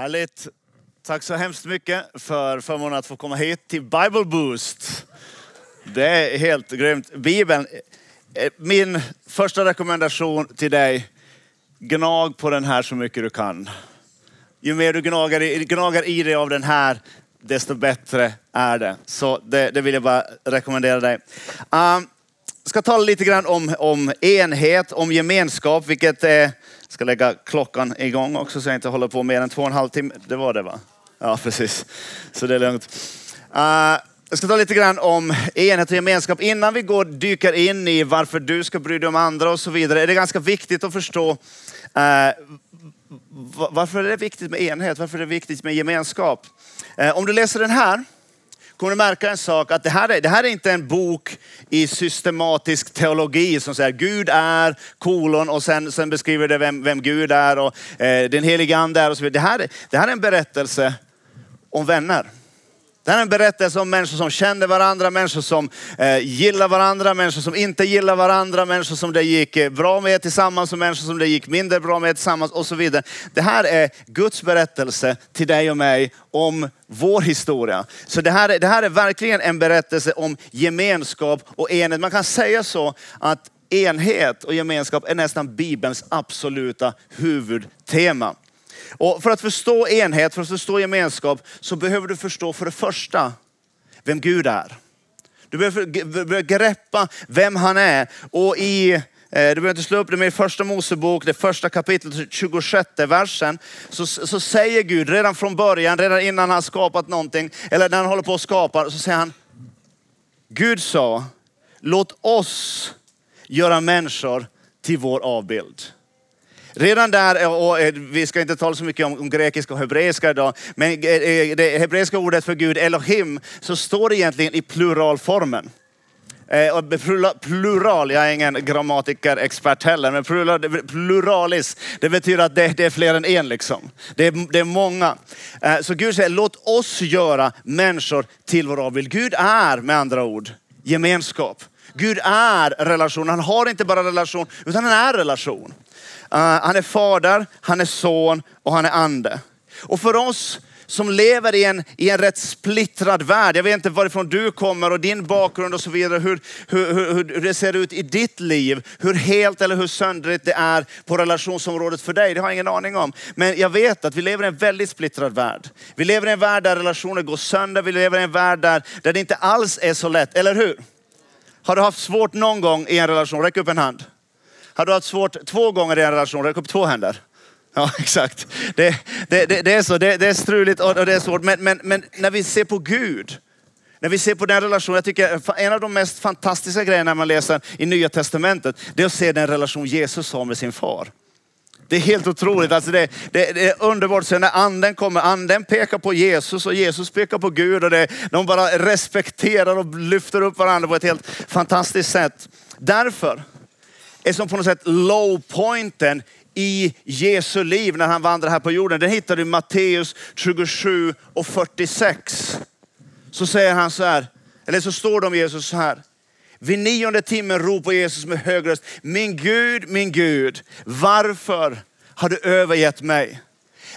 Härligt. Tack så hemskt mycket för förmånen att få komma hit till Bible Boost. Det är helt grymt. Bibeln, eh, min första rekommendation till dig, gnag på den här så mycket du kan. Ju mer du gnagar i, gnagar i dig av den här, desto bättre är det. Så det, det vill jag bara rekommendera dig. Um, ska tala lite grann om, om enhet, om gemenskap, vilket är, ska lägga klockan igång också så jag inte håller på mer än två och en halv timme. Det var det va? Ja, precis. Så det är lugnt. Uh, jag ska ta lite grann om enhet och gemenskap. Innan vi går dyker in i varför du ska bry dig om andra och så vidare, är det ganska viktigt att förstå uh, varför är det viktigt med enhet? Varför är det viktigt med gemenskap? Uh, om du läser den här kommer du märka en sak, att det här, är, det här är inte en bok i systematisk teologi som säger Gud är kolon och sen, sen beskriver det vem, vem Gud är och eh, den helige ande är och så vidare. Det här, det här är en berättelse om vänner. Det här är en berättelse om människor som kände varandra, människor som eh, gillar varandra, människor som inte gillar varandra, människor som det gick eh, bra med tillsammans och människor som det gick mindre bra med tillsammans och så vidare. Det här är Guds berättelse till dig och mig om vår historia. Så det här, det här är verkligen en berättelse om gemenskap och enhet. Man kan säga så att enhet och gemenskap är nästan Bibelns absoluta huvudtema. Och för att förstå enhet, för att förstå gemenskap, så behöver du förstå för det första vem Gud är. Du behöver greppa vem han är. Och i, eh, du behöver inte slå upp det, men i första Mosebok, det första kapitlet, 26 versen, så, så säger Gud redan från början, redan innan han har skapat någonting, eller när han håller på att skapa, så säger han, Gud sa, låt oss göra människor till vår avbild. Redan där, eh, och eh, vi ska inte tala så mycket om, om grekiska och hebreiska idag, men eh, det hebreiska ordet för Gud, Elohim, så står det egentligen i pluralformen. Plural, jag är ingen grammatikerexpert heller, men pluralis, det betyder att det, det, är fler än en liksom. Det är, det är många. Så Gud säger, låt oss göra människor till vår avbild. Gud är med andra ord gemenskap. Gud är relation. Han har inte bara relation, utan han är relation. Eh, han är fader, han är son och han är ande. Och för oss som lever i en, i en rätt splittrad värld. Jag vet inte varifrån du kommer och din bakgrund och så vidare. Hur, hur, hur, hur det ser ut i ditt liv. Hur helt eller hur söndrigt det är på relationsområdet för dig. Det har jag ingen aning om. Men jag vet att vi lever i en väldigt splittrad värld. Vi lever i en värld där relationer går sönder. Vi lever i en värld där, där det inte alls är så lätt. Eller hur? Har du haft svårt någon gång i en relation? Räck upp en hand. Har du haft svårt två gånger i en relation? Räck upp två händer. Ja, exakt. Det, det, det, det är så, det, det, är struligt och det är svårt. Men, men, men när vi ser på Gud, när vi ser på den relationen, jag tycker en av de mest fantastiska grejerna man läser i Nya Testamentet, det är att se den relation Jesus har med sin far. Det är helt otroligt. Alltså det, det, det, är underbart. Sen när anden kommer, anden pekar på Jesus och Jesus pekar på Gud. Och det, de bara respekterar och lyfter upp varandra på ett helt fantastiskt sätt. Därför är som på något sätt low pointen i Jesu liv när han vandrar här på jorden. Den hittar du i Matteus 27 och 46. Så säger han så här, eller så står det om Jesus så här. Vid nionde timmen ropar Jesus med hög röst, min Gud, min Gud, varför har du övergett mig?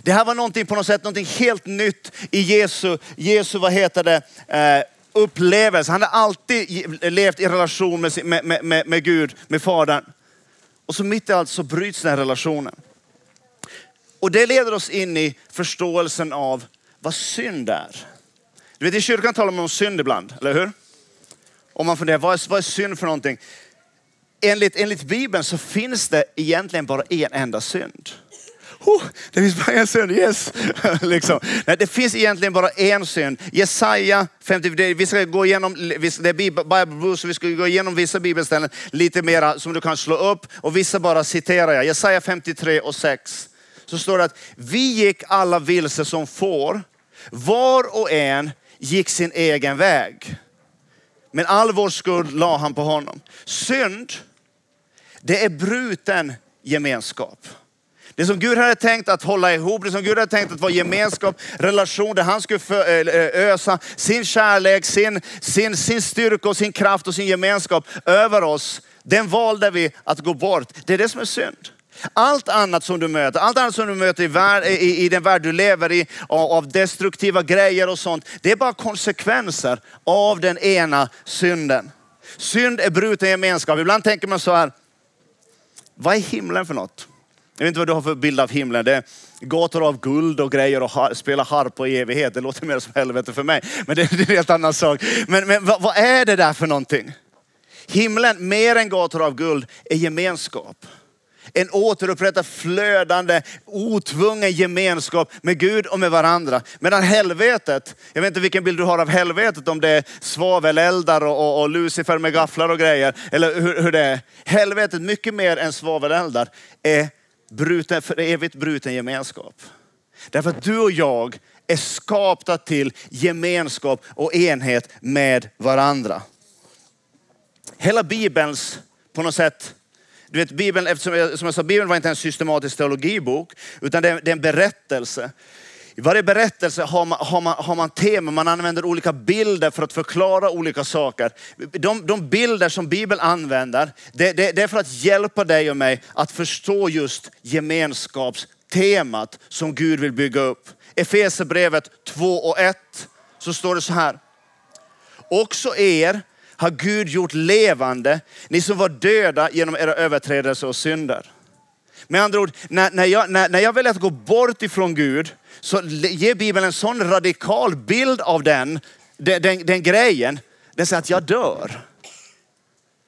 Det här var någonting på något sätt, någonting helt nytt i Jesu, Jesu vad heter det, eh, upplevelse. Han har alltid levt i relation med, med, med, med Gud, med Fadern. Och så mitt i allt så bryts den här relationen. Och det leder oss in i förståelsen av vad synd är. Du vet i kyrkan talar man om synd ibland, eller hur? Om man funderar, vad är, vad är synd för någonting? Enligt, enligt Bibeln så finns det egentligen bara en enda synd. Oh, det finns bara en synd, yes! liksom. Nej, det finns egentligen bara en synd. Jesaja 50, vi ska gå igenom, det är Bible så vi ska gå igenom vissa bibelställen lite mera som du kan slå upp och vissa bara citerar jag. Jesaja 53 och 6. Så står det att vi gick alla vilse som får, var och en gick sin egen väg. Men all vår skuld la han på honom. Synd, det är bruten gemenskap. Det som Gud hade tänkt att hålla ihop, det som Gud hade tänkt att vara gemenskap, relation, där han skulle eh, eh, ösa sin kärlek, sin, sin, sin styrka och sin kraft och sin gemenskap över oss. Den valde vi att gå bort. Det är det som är synd. Allt annat som du möter, allt annat som du möter i, värld, i, i den värld du lever i, av, av destruktiva grejer och sånt, det är bara konsekvenser av den ena synden. Synd är bruten gemenskap. Ibland tänker man så här, vad är himlen för något? Jag vet inte vad du har för bild av himlen. Det är gator av guld och grejer och har, spela harpa i evighet. Det låter mer som helvete för mig. Men det, är en helt annan sak. Men, men vad, vad är det där för någonting? Himlen, mer än gator av guld, är gemenskap. En återupprättad, flödande, otvungen gemenskap med Gud och med varandra. Medan helvetet, jag vet inte vilken bild du har av helvetet, om det är svaveleldar och, och, och Lucifer med gafflar och grejer, eller hur, hur det är. Helvetet, mycket mer än svaveleldar, är bruten, för evigt bruten gemenskap. Därför att du och jag är skapta till gemenskap och enhet med varandra. Hela Bibelns, på något sätt, du vet Bibeln, eftersom jag, som jag sa, Bibeln var inte en systematisk teologibok, utan det är, det är en berättelse. I varje berättelse har man, har, man, har man tema, man använder olika bilder för att förklara olika saker. De, de bilder som Bibeln använder, det, det, det är för att hjälpa dig och mig att förstå just gemenskapstemat som Gud vill bygga upp. Efesierbrevet 2 och 1 så står det så här. Också er har Gud gjort levande, ni som var döda genom era överträdelser och synder. Med andra ord, när, när, jag, när, när jag väljer att gå bort ifrån Gud så ger Bibeln en sån radikal bild av den, den, den, den grejen. Den säger att jag dör.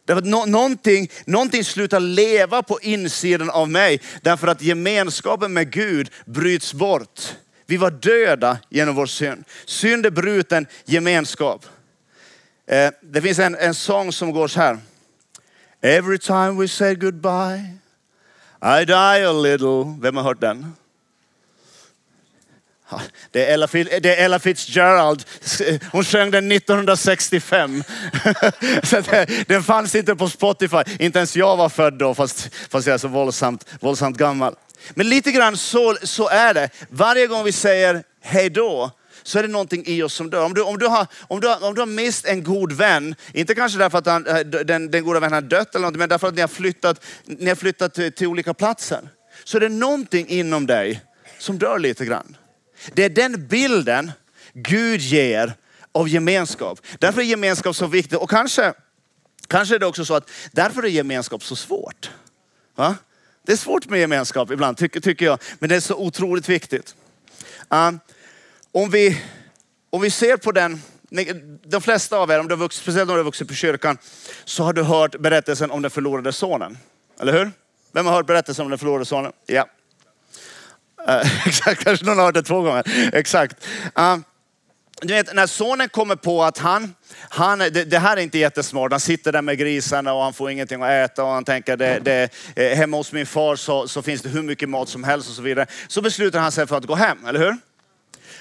Därför att nå, någonting, någonting slutar leva på insidan av mig därför att gemenskapen med Gud bryts bort. Vi var döda genom vår synd. Synd är bruten gemenskap. Eh, det finns en, en sång som går så här. Every time we say goodbye I die a little. Vem har hört den? Det är, Ella, det är Ella Fitzgerald. Hon sjöng den 1965. Så eh, den fanns inte på Spotify. Inte ens jag var född då, fast, fast jag är så våldsamt, våldsamt gammal. Men lite grann så, så är det. Varje gång vi säger hej då, så är det någonting i oss som dör. Om du, om du, har, om du, har, om du har mist en god vän, inte kanske därför att han, eh, den, den goda vännen har dött eller något, men därför att ni har flyttat, ni har flyttat till, till olika platser. Så är det någonting inom dig som dör lite grann. Det är den bilden Gud ger av gemenskap. Därför är gemenskap så viktigt. Och kanske, kanske är det också så att därför är gemenskap så svårt. Va? Det är svårt med gemenskap ibland, tycker, tycker jag. Men det är så otroligt viktigt. Um, om vi, om vi ser på den, de flesta av er, om du vuxit, speciellt om du har vuxit på kyrkan, så har du hört berättelsen om den förlorade sonen. Eller hur? Vem har hört berättelsen om den förlorade sonen? Ja. Eh, exakt, kanske någon har hört det två gånger. Exakt. Uh, du vet, när sonen kommer på att han, han det, det, här är inte jättesmart. Han sitter där med grisarna och han får ingenting att äta och han tänker det, det, eh, hemma hos min far så, så finns det hur mycket mat som helst och så vidare. Så beslutar han sig för att gå hem, eller hur?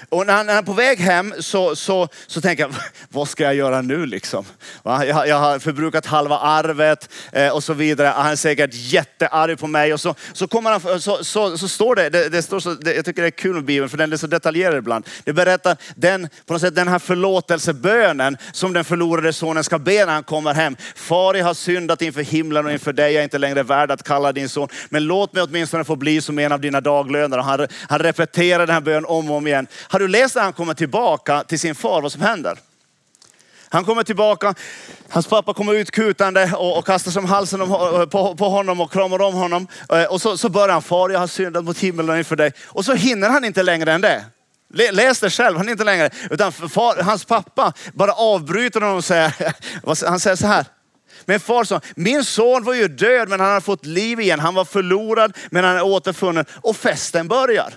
Och när han, är på väg hem så, så, så tänker jag, vad ska jag göra nu liksom? Jag, jag har förbrukat halva arvet eh, och så vidare. Han är säkert jättearg på mig. Och så, så, kommer han, så, så, så står det, det, det står så, det, jag tycker det är kul med Bibeln för den är så detaljerad ibland. Det berättar den, på något sätt, den här förlåtelsebönen som den förlorade sonen ska be när han kommer hem. Far, jag har syndat inför himlen och inför dig. Jag är inte längre värd att kalla din son. Men låt mig åtminstone få bli som en av dina daglönare. Han, han repeterar den här bönen om och om igen. Har du läst när han kommer tillbaka till sin far vad som händer? Han kommer tillbaka, hans pappa kommer ut kutande och, och kastar sig om halsen på, på, honom och kramar om honom. Eh, och så, så börjar han, far jag har syndat mot himlen inför dig. Och så hinner han inte längre än det. Läs det själv, han är inte längre. Utan far, hans pappa bara avbryter honom och säger, han säger så här. Men far sa, min son var ju död men han har fått liv igen. Han var förlorad men han är återfunnen. Och festen börjar.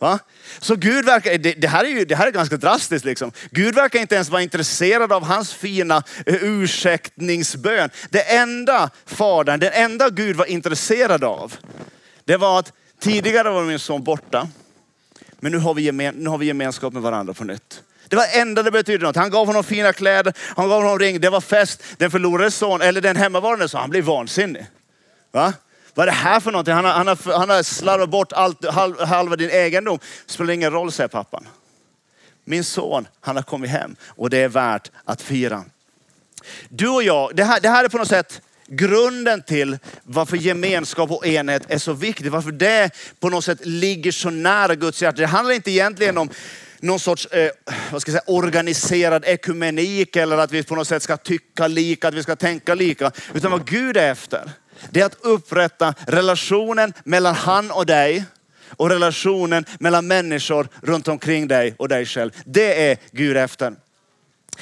Va? Så Gud verkar, det, det, här är ju, det här är ganska drastiskt liksom. Gud verkar inte ens vara intresserad av hans fina eh, ursäktningsbön. Det enda fadern, det enda Gud var intresserad av, det var att tidigare var min son borta, men nu har vi, gemen, nu har vi gemenskap med varandra på nytt. Det var det enda det betydde något. Han gav honom fina kläder, han gav honom ring, det var fest. Den förlorade son, eller den hemmavarande son, han blev vansinnig. Va? Vad är det här för någonting? Han har, han har, han har slarvat bort allt, halv, halva din egendom. Spelar ingen roll, säger pappan. Min son, han har kommit hem och det är värt att fira. Du och jag, det här, det här är på något sätt grunden till varför gemenskap och enhet är så viktigt. Varför det på något sätt ligger så nära Guds hjärta. Det handlar inte egentligen om någon sorts eh, vad ska jag säga, organiserad ekumenik eller att vi på något sätt ska tycka lika, att vi ska tänka lika. Utan vad Gud är efter, det är att upprätta relationen mellan han och dig och relationen mellan människor runt omkring dig och dig själv. Det är Gud efter.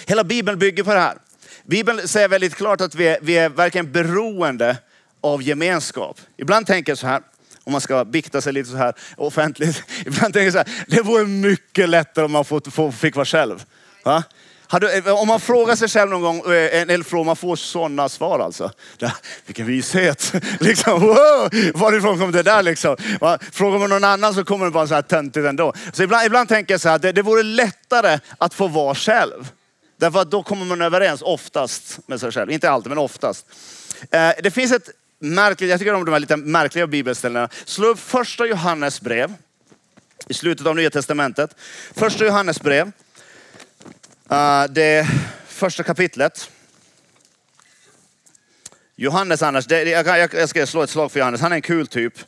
Hela Bibeln bygger på det här. Bibeln säger väldigt klart att vi är, vi är verkligen beroende av gemenskap. Ibland tänker jag så här, om man ska bikta sig lite så här offentligt. Ibland tänker jag så här, det vore mycket lättare om man fick vara själv. Va? Eh, om man frågar sig själv någon gång, eller en fråga, man får sådana svar alltså. Vilken vishet! liksom, wow, varifrån kom det där liksom? Frågar man någon annan så kommer det bara så här töntigt ändå. Så ibland, ibland tänker jag så här, det, det vore lättare att få vara själv. Därför att då kommer man överens oftast med sig själv. Inte alltid, men oftast. Eh, det finns ett märkligt, jag tycker om de här lite märkliga bibelställena. Slå upp första Johannes brev i slutet av Nya Testamentet. Första Johannes brev. Eh, det första kapitlet. Johannes annars, det, jag, jag, jag, ska slå ett slag för Johannes, han är en kul typ.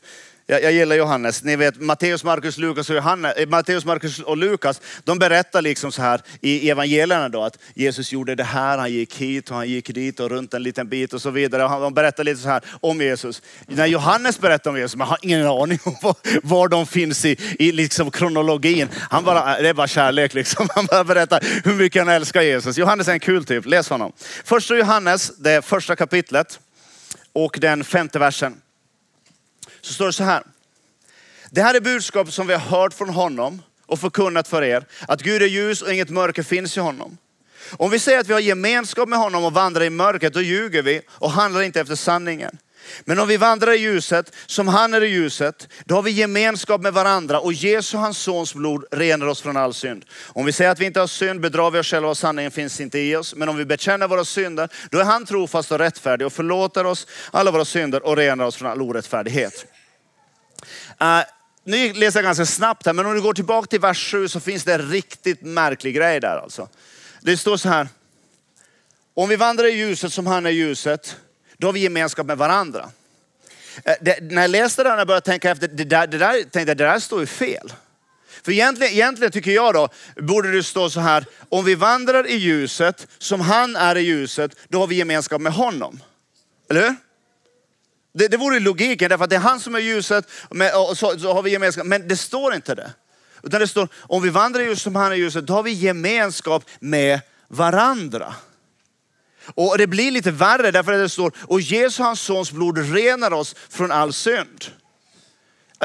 Jag, jag gillar Johannes. Ni vet Matteus, Markus, Lukas och Johannes, eh, Matteus, Markus och Lukas, de berättar liksom så här i evangelierna då att Jesus gjorde det här, han gick hit och han gick dit och runt en liten bit och så vidare. De berättar lite så här om Jesus. När Johannes berättar om Jesus, man har ingen aning om var, var de finns i, i liksom kronologin. Han bara, äh, det är bara kärlek liksom. Han bara berättar hur mycket han älskar Jesus. Johannes är en kul typ, läs honom. Första Johannes, det första kapitlet och den femte versen så står det så här. Det här är budskapet som vi har hört från honom och förkunnat för er. Att Gud är ljus och inget mörker finns i honom. Om vi säger att vi har gemenskap med honom och vandrar i mörkret, då ljuger vi och handlar inte efter sanningen. Men om vi vandrar i ljuset, som han är i ljuset, då har vi gemenskap med varandra och Jesu, hans sons blod, renar oss från all synd. Om vi säger att vi inte har synd bedrar vi oss själva och sanningen finns inte i oss. Men om vi bekänner våra synder, då är han trofast och rättfärdig och förlåter oss alla våra synder och renar oss från all orättfärdighet. Uh, nu läser jag ganska snabbt här, men om du går tillbaka till vers 7 så finns det en riktigt märklig grej där alltså. Det står så här, om vi vandrar i ljuset som han är ljuset, då har vi gemenskap med varandra. Eh, det, när jag läste det här och började tänka efter, det där, det där, tänkte jag, det där står ju fel. För egentligen, egentligen tycker jag då, borde det stå så här, om vi vandrar i ljuset som han är i ljuset, då har vi gemenskap med honom. Eller hur? Det, det vore logiken, därför att det är han som är ljuset och så, så har vi gemenskap. Men det står inte det. Utan det står, om vi vandrar i ljuset som han är i ljuset, då har vi gemenskap med varandra. Och det blir lite värre därför att det står, och Jesu hans sons blod renar oss från all synd.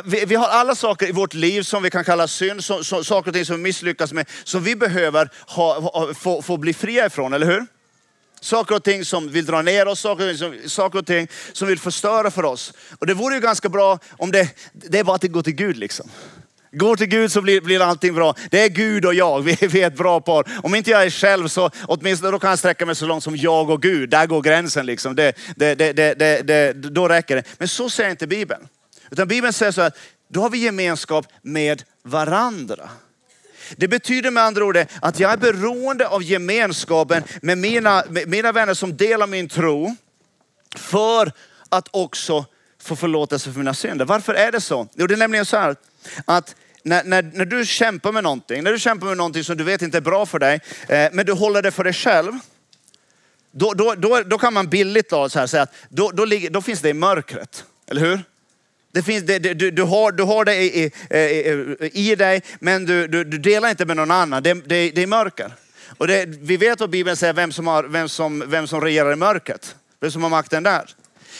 Vi, vi, har alla saker i vårt liv som vi kan kalla synd, som, som, saker och ting som vi misslyckas med, som vi behöver ha, ha, få, få bli fria ifrån, eller hur? Saker och ting som vill dra ner oss, saker och, ting, saker och ting som vill förstöra för oss. Och det vore ju ganska bra om det, det är bara att det går till Gud liksom. Går till Gud så blir, blir allting bra. Det är Gud och jag, vi, vi är ett bra par. Om inte jag är själv så åtminstone då kan jag sträcka mig så långt som jag och Gud. Där går gränsen liksom. Det, det, det, det, det, då räcker det. Men så säger inte Bibeln. Utan Bibeln säger så att då har vi gemenskap med varandra. Det betyder med andra ord att jag är beroende av gemenskapen med mina, med mina vänner som delar min tro för att också få förlåtelse för mina synder. Varför är det så? Jo, det är nämligen så här att när, när, när du kämpar med någonting, när du kämpar med någonting som du vet inte är bra för dig, eh, men du håller det för dig själv. Då, då, då, då kan man billigt då, så här, säga att då, då, ligger, då finns det i mörkret. Eller hur? Det finns, det, du, du, har, du har det i, i, i dig, men du, du, du, delar inte med någon annan. Det, det, det är mörker. Och det, vi vet vad Bibeln säger, vem som, har, vem, som, vem som regerar i mörkret. Vem som har makten där.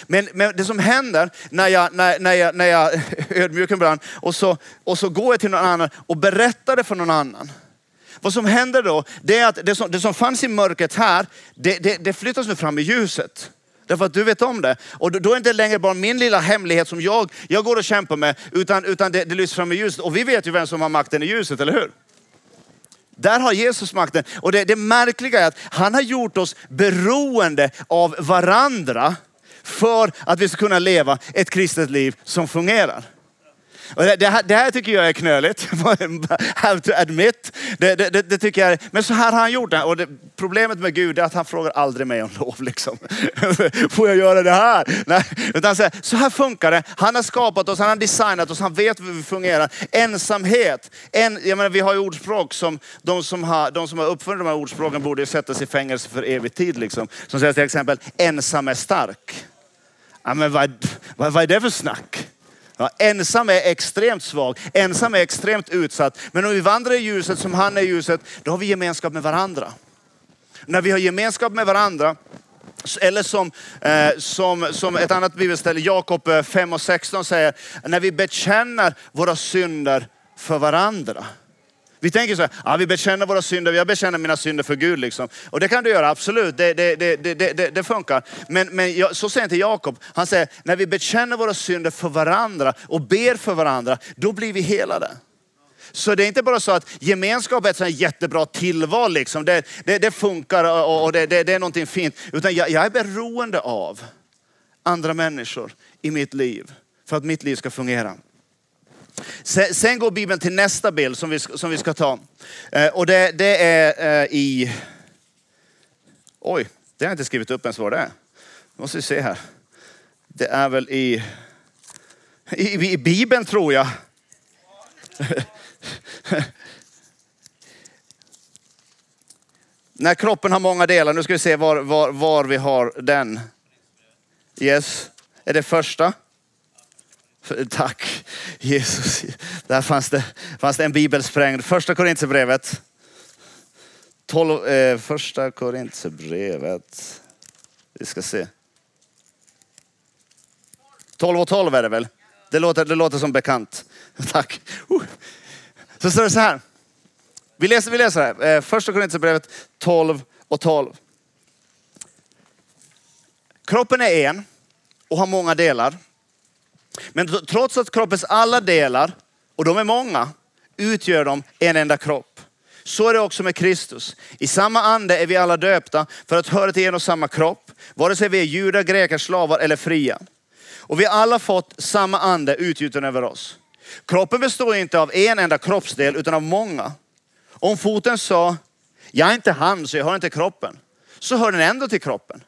Men, men, det som händer när jag, när, när jag, när jag ödmjukar ibland och så, och så går jag till någon annan och berättar det för någon annan. Vad som händer då, det är att det som, det som fanns i mörkret här, det, det, det flyttas nu fram i ljuset. Därför att du vet om det. Och då är det inte längre bara min lilla hemlighet som jag, jag går och kämpar med, utan, utan det, det lyfts fram i ljuset. Och vi vet ju vem som har makten i ljuset, eller hur? Där har Jesus makten. Och det, det märkliga är att han har gjort oss beroende av varandra för att vi ska kunna leva ett kristet liv som fungerar. Och det, det, här, det här tycker jag är knöligt. Have to admit. Det, det, det, tycker jag är, men så här har han gjort det. Och problemet med Gud är att han frågar aldrig mig om lov. Liksom. Får jag göra det här? Nej. Utan så, så här funkar det. Han har skapat oss, han har designat oss, han vet hur vi fungerar. Ensamhet. En, jag menar, vi har ju ordspråk som de som har, de som har uppfunnit de här ordspråken borde sättas i fängelse för evig tid. Liksom. Som säger till exempel, ensam är stark. Ja, men vad, vad, vad är det för snack? Ja, ensam är extremt svag, ensam är extremt utsatt. Men om vi vandrar i ljuset som han är i ljuset, då har vi gemenskap med varandra. När vi har gemenskap med varandra, eller som, eh, som, som ett annat bibelställe, Jakob eh, 5 och 16 säger, när vi bekänner våra synder för varandra. Vi tänker så här, ja, vi bekänner våra synder, jag bekänner mina synder för Gud. Liksom. Och det kan du göra, absolut, det, det, det, det, det funkar. Men, men så säger inte Jakob. Han säger, när vi bekänner våra synder för varandra och ber för varandra, då blir vi helade. Så det är inte bara så att gemenskap är ett sånt jättebra tillval, liksom. det, det, det funkar och, och det, det, det, är någonting fint. Utan jag, jag är beroende av andra människor i mitt liv för att mitt liv ska fungera. Sen, går Bibeln till nästa bild som vi, som vi ska ta. Eh, och det, det är eh, i... Oj, det har jag inte skrivit upp ens vad det är. Nu måste vi se här. Det är väl i, i, i Bibeln tror jag. När kroppen har många delar, nu ska vi se var, var, var vi har den. Yes, är det första? Tack Jesus. Där fanns det, fanns det en bibelsprängd. Första Korintierbrevet. eh, första Korintierbrevet. Vi ska se. 12 och 12 är det väl? Det låter, det låter som bekant. Tack. Uh. Så står det så här. Vi läser, vi läser här. Eh, första Korintierbrevet 12 och 12. Kroppen är en och har många delar. Men trots att kroppens alla delar, och de är många, utgör de en enda kropp. Så är det också med Kristus. I samma ande är vi alla döpta för att höra till en och samma kropp, vare sig vi är judar, greker, slavar eller fria. Och vi har alla fått samma ande utgjuten över oss. Kroppen består inte av en enda kroppsdel utan av många. Om foten sa, jag är inte hand så jag hör inte kroppen, så hör den ändå till kroppen.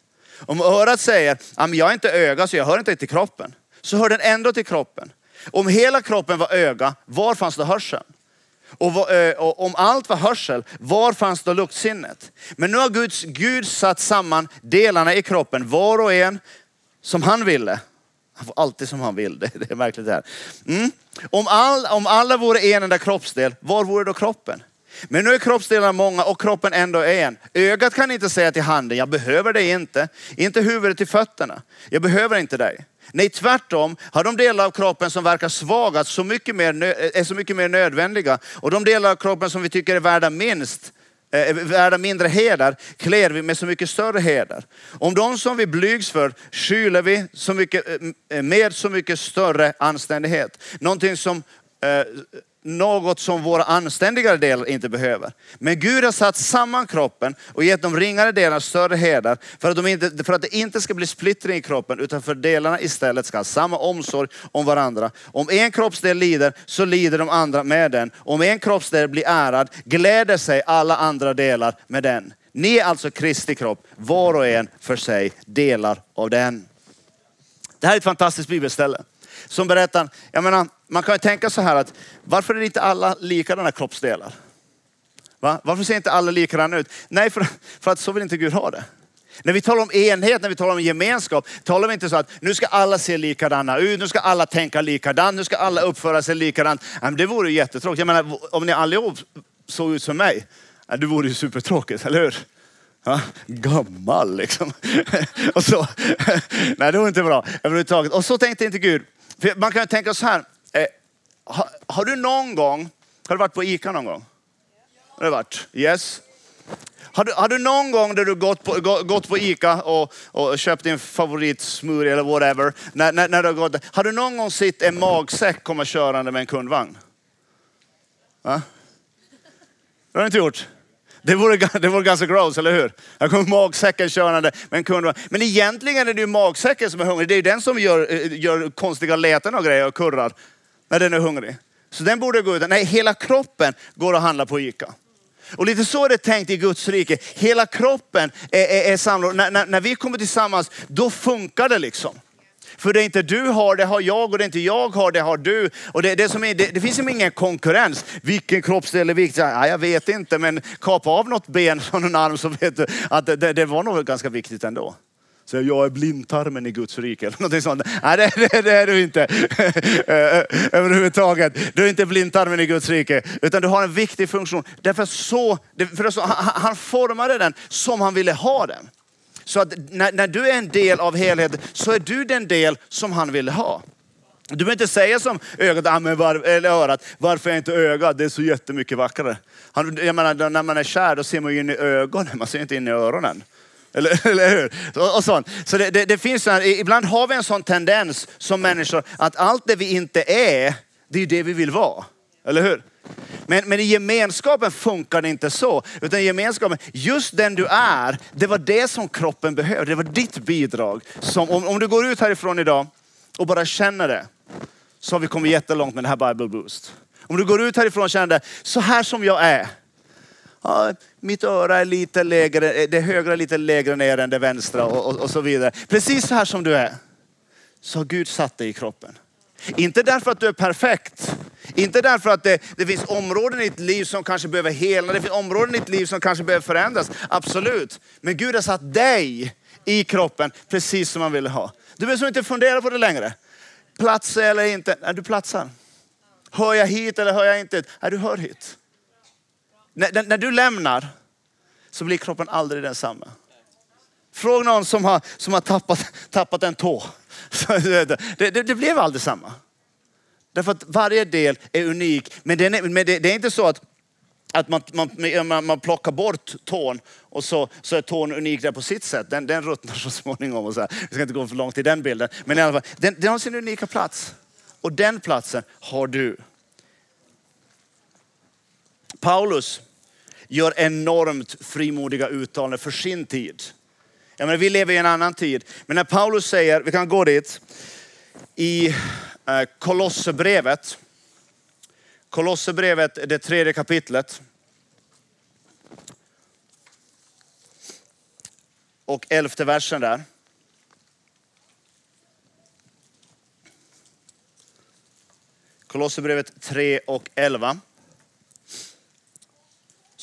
Om örat säger, jag är inte öga så jag hör inte till kroppen, så hör den ändå till kroppen. Om hela kroppen var öga, var fanns då hörseln? Och, om allt var hörsel, var fanns då luktsinnet? Men nu har Guds, Gud satt samman delarna i kroppen, var och en som han ville. Han får alltid som han vill, det, det är märkligt det här. Mm. Om, all, om alla vore en enda kroppsdel, var vore då kroppen? Men nu är kroppsdelarna många och kroppen ändå en. Ögat kan inte säga till handen, jag behöver dig inte. Inte huvudet till fötterna, jag behöver inte dig. Nej, tvärtom har de delar av kroppen som verkar svaga så mycket mer, eh, är så mycket mer nödvändiga. Och de delar av kroppen som vi tycker är värda minst, är värda mindre heder, klär vi med så mycket större heder. Om de som vi blygs för skyller vi så mycket, med så mycket större anständighet. Någonting som något som våra anständigare delar inte behöver. Men Gud har satt samman kroppen och gett de ringare delarna större heder för att, de inte, för att det inte ska bli splittring i kroppen utan för att delarna istället ska ha samma omsorg om varandra. Om en kroppsdel lider så lider de andra med den. Om en kroppsdel blir ärad gläder sig alla andra delar med den. Ni är alltså Kristi kropp, var och en för sig delar av den. Det här är ett fantastiskt bibelställe som berättar, jag menar, man kan ju tänka så här att varför är inte alla likadana kroppsdelar? Va? Varför ser inte alla likadana ut? Nej, för, för att så vill inte Gud ha det. När vi talar om enhet, när vi talar om gemenskap, talar vi inte så att nu ska alla se likadana ut, nu ska alla tänka likadant, nu ska alla uppföra sig likadant. Det vore jättetråkigt. Jag menar, om ni allihop såg ut som mig, det vore ju supertråkigt, eller hur? Ja, gammal liksom. och så. Nej, det var inte bra överhuvudtaget. Och så tänkte inte Gud. För man kan tänka så här, eh, har, har, du någon gång, har du varit på ICA någon gång? Har du varit? Yes. Har du, har du någon gång där du gått på, gått på ICA och, och köpt din favoritsmoothie eller whatever, när, när, när du har, gått, har du någon gång sett en magsäck komma körande med en kundvagn? Va? Det har du inte gjort? Det vore, det vore ganska gross, eller hur? Jag kommer magsäcken körande med en kund. Men egentligen är det ju magsäcken som är hungrig. Det är ju den som gör, eh, gör konstiga läten och grejer och kurrar. när den är hungrig. Så den borde gå ut. Nej, hela kroppen går att handla på ICA. Och lite så är det tänkt i Guds rike. Hela kroppen är, är, är samlad. När, när, när vi kommer tillsammans, då funkar det liksom. För det inte du har, det har jag och det inte jag har, det har du. Och det, det, som är, det, det finns ju ingen konkurrens. Vilken kroppsdel är viktig? Ja, jag vet inte, men kapa av något ben från en arm så vet du att det, det, var nog ganska viktigt ändå. Så jag är blindtarmen i Guds rike eller någonting sånt. Nej, det, det, det är du inte. Överhuvudtaget. Du är inte blindtarmen i Guds rike. Utan du har en viktig funktion. Därför så, för så han formade den som han ville ha den. Så att när, när du är en del av helheten så är du den del som han vill ha. Du behöver inte säga som ögat, ah, men var, eller örat, varför är inte ögat? Det är så jättemycket vackrare. Han, jag menar, när man är kär då ser man ju in i ögonen, man ser inte in i öronen. Eller, eller hur? Och, och sånt. Så det, det, det finns här, ibland har vi en sån tendens som människor att allt det vi inte är, det är det vi vill vara. Eller hur? Men, men i gemenskapen funkar det inte så. Utan i gemenskapen, just den du är, det var det som kroppen behövde. Det var ditt bidrag. Som, om, om du går ut härifrån idag och bara känner det, så har vi kommit jättelångt med den här Bible Boost. Om du går ut härifrån och känner det, så här som jag är. Ja, mitt öra är lite lägre, eh, det högra är lite lägre ner än det vänstra och, och, och så vidare. Precis så här som du är. Så har Gud satt dig i kroppen. Inte därför att du är perfekt. Inte därför att det, det finns områden i ditt liv som kanske behöver hela. Det finns områden i ditt liv som kanske behöver förändras. Absolut. Men Gud har satt dig i kroppen precis som han ville ha. Du behöver inte fundera på det längre. Plats eller inte. Nej, du platsar. Hör jag hit eller hör jag inte? Nej, du hör hit. När, när du lämnar så blir kroppen aldrig densamma. Fråga någon som har, som har tappat, tappat en tå. Det, det, det blev aldrig samma. Därför att varje del är unik. Men, är, men det, det, är inte så att, att man, man, man, plockar bort tån och så, så är tån unik där på sitt sätt. Den, den ruttnar så småningom. Och så här. Vi ska inte gå för långt i den bilden. Men i alla fall, den, den har sin unika plats. Och den platsen har du. Paulus gör enormt frimodiga uttalanden för sin tid. Jag menar, vi lever i en annan tid. Men när Paulus säger, vi kan gå dit, i Eh, Kolosserbrevet. Kolosserbrevet, det tredje kapitlet. Och elfte versen där. Kolosserbrevet 3 och 11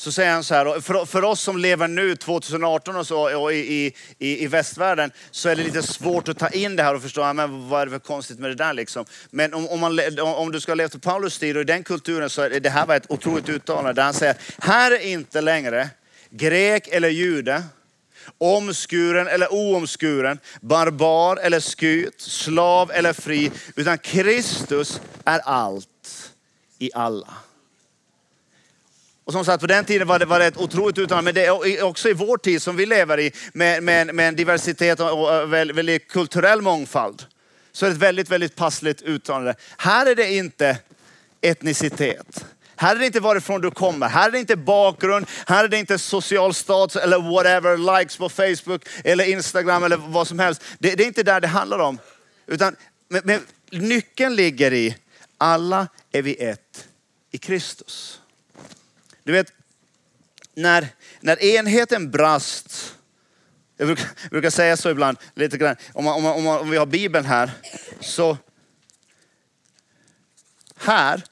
så säger han så här, för, för oss som lever nu 2018 och så och i, i, i västvärlden så är det lite svårt att ta in det här och förstå, men vad är det för konstigt med det där liksom. Men om, om, man, om du ska leva på Paulus tid och i den kulturen så är det här var ett otroligt uttalande där han säger, här är inte längre grek eller jude, omskuren eller oomskuren, barbar eller skyt, slav eller fri, utan Kristus är allt i alla. Och som sagt, på den tiden var det, var det ett otroligt uttalande, men det är också i vår tid som vi lever i med, med, med en diversitet och väldigt, väldigt kulturell mångfald. Så är det ett väldigt, väldigt passligt uttalande. Här är det inte etnicitet. Här är det inte varifrån du kommer. Här är det inte bakgrund. Här är det inte social status eller whatever, likes på Facebook eller Instagram eller vad som helst. Det, det är inte där det handlar om. Utan men, men, nyckeln ligger i, alla är vi ett i Kristus. Du vet, när, när enheten brast, jag brukar, jag brukar säga så ibland, lite grann, om, man, om, man, om, vi har Bibeln här, så här,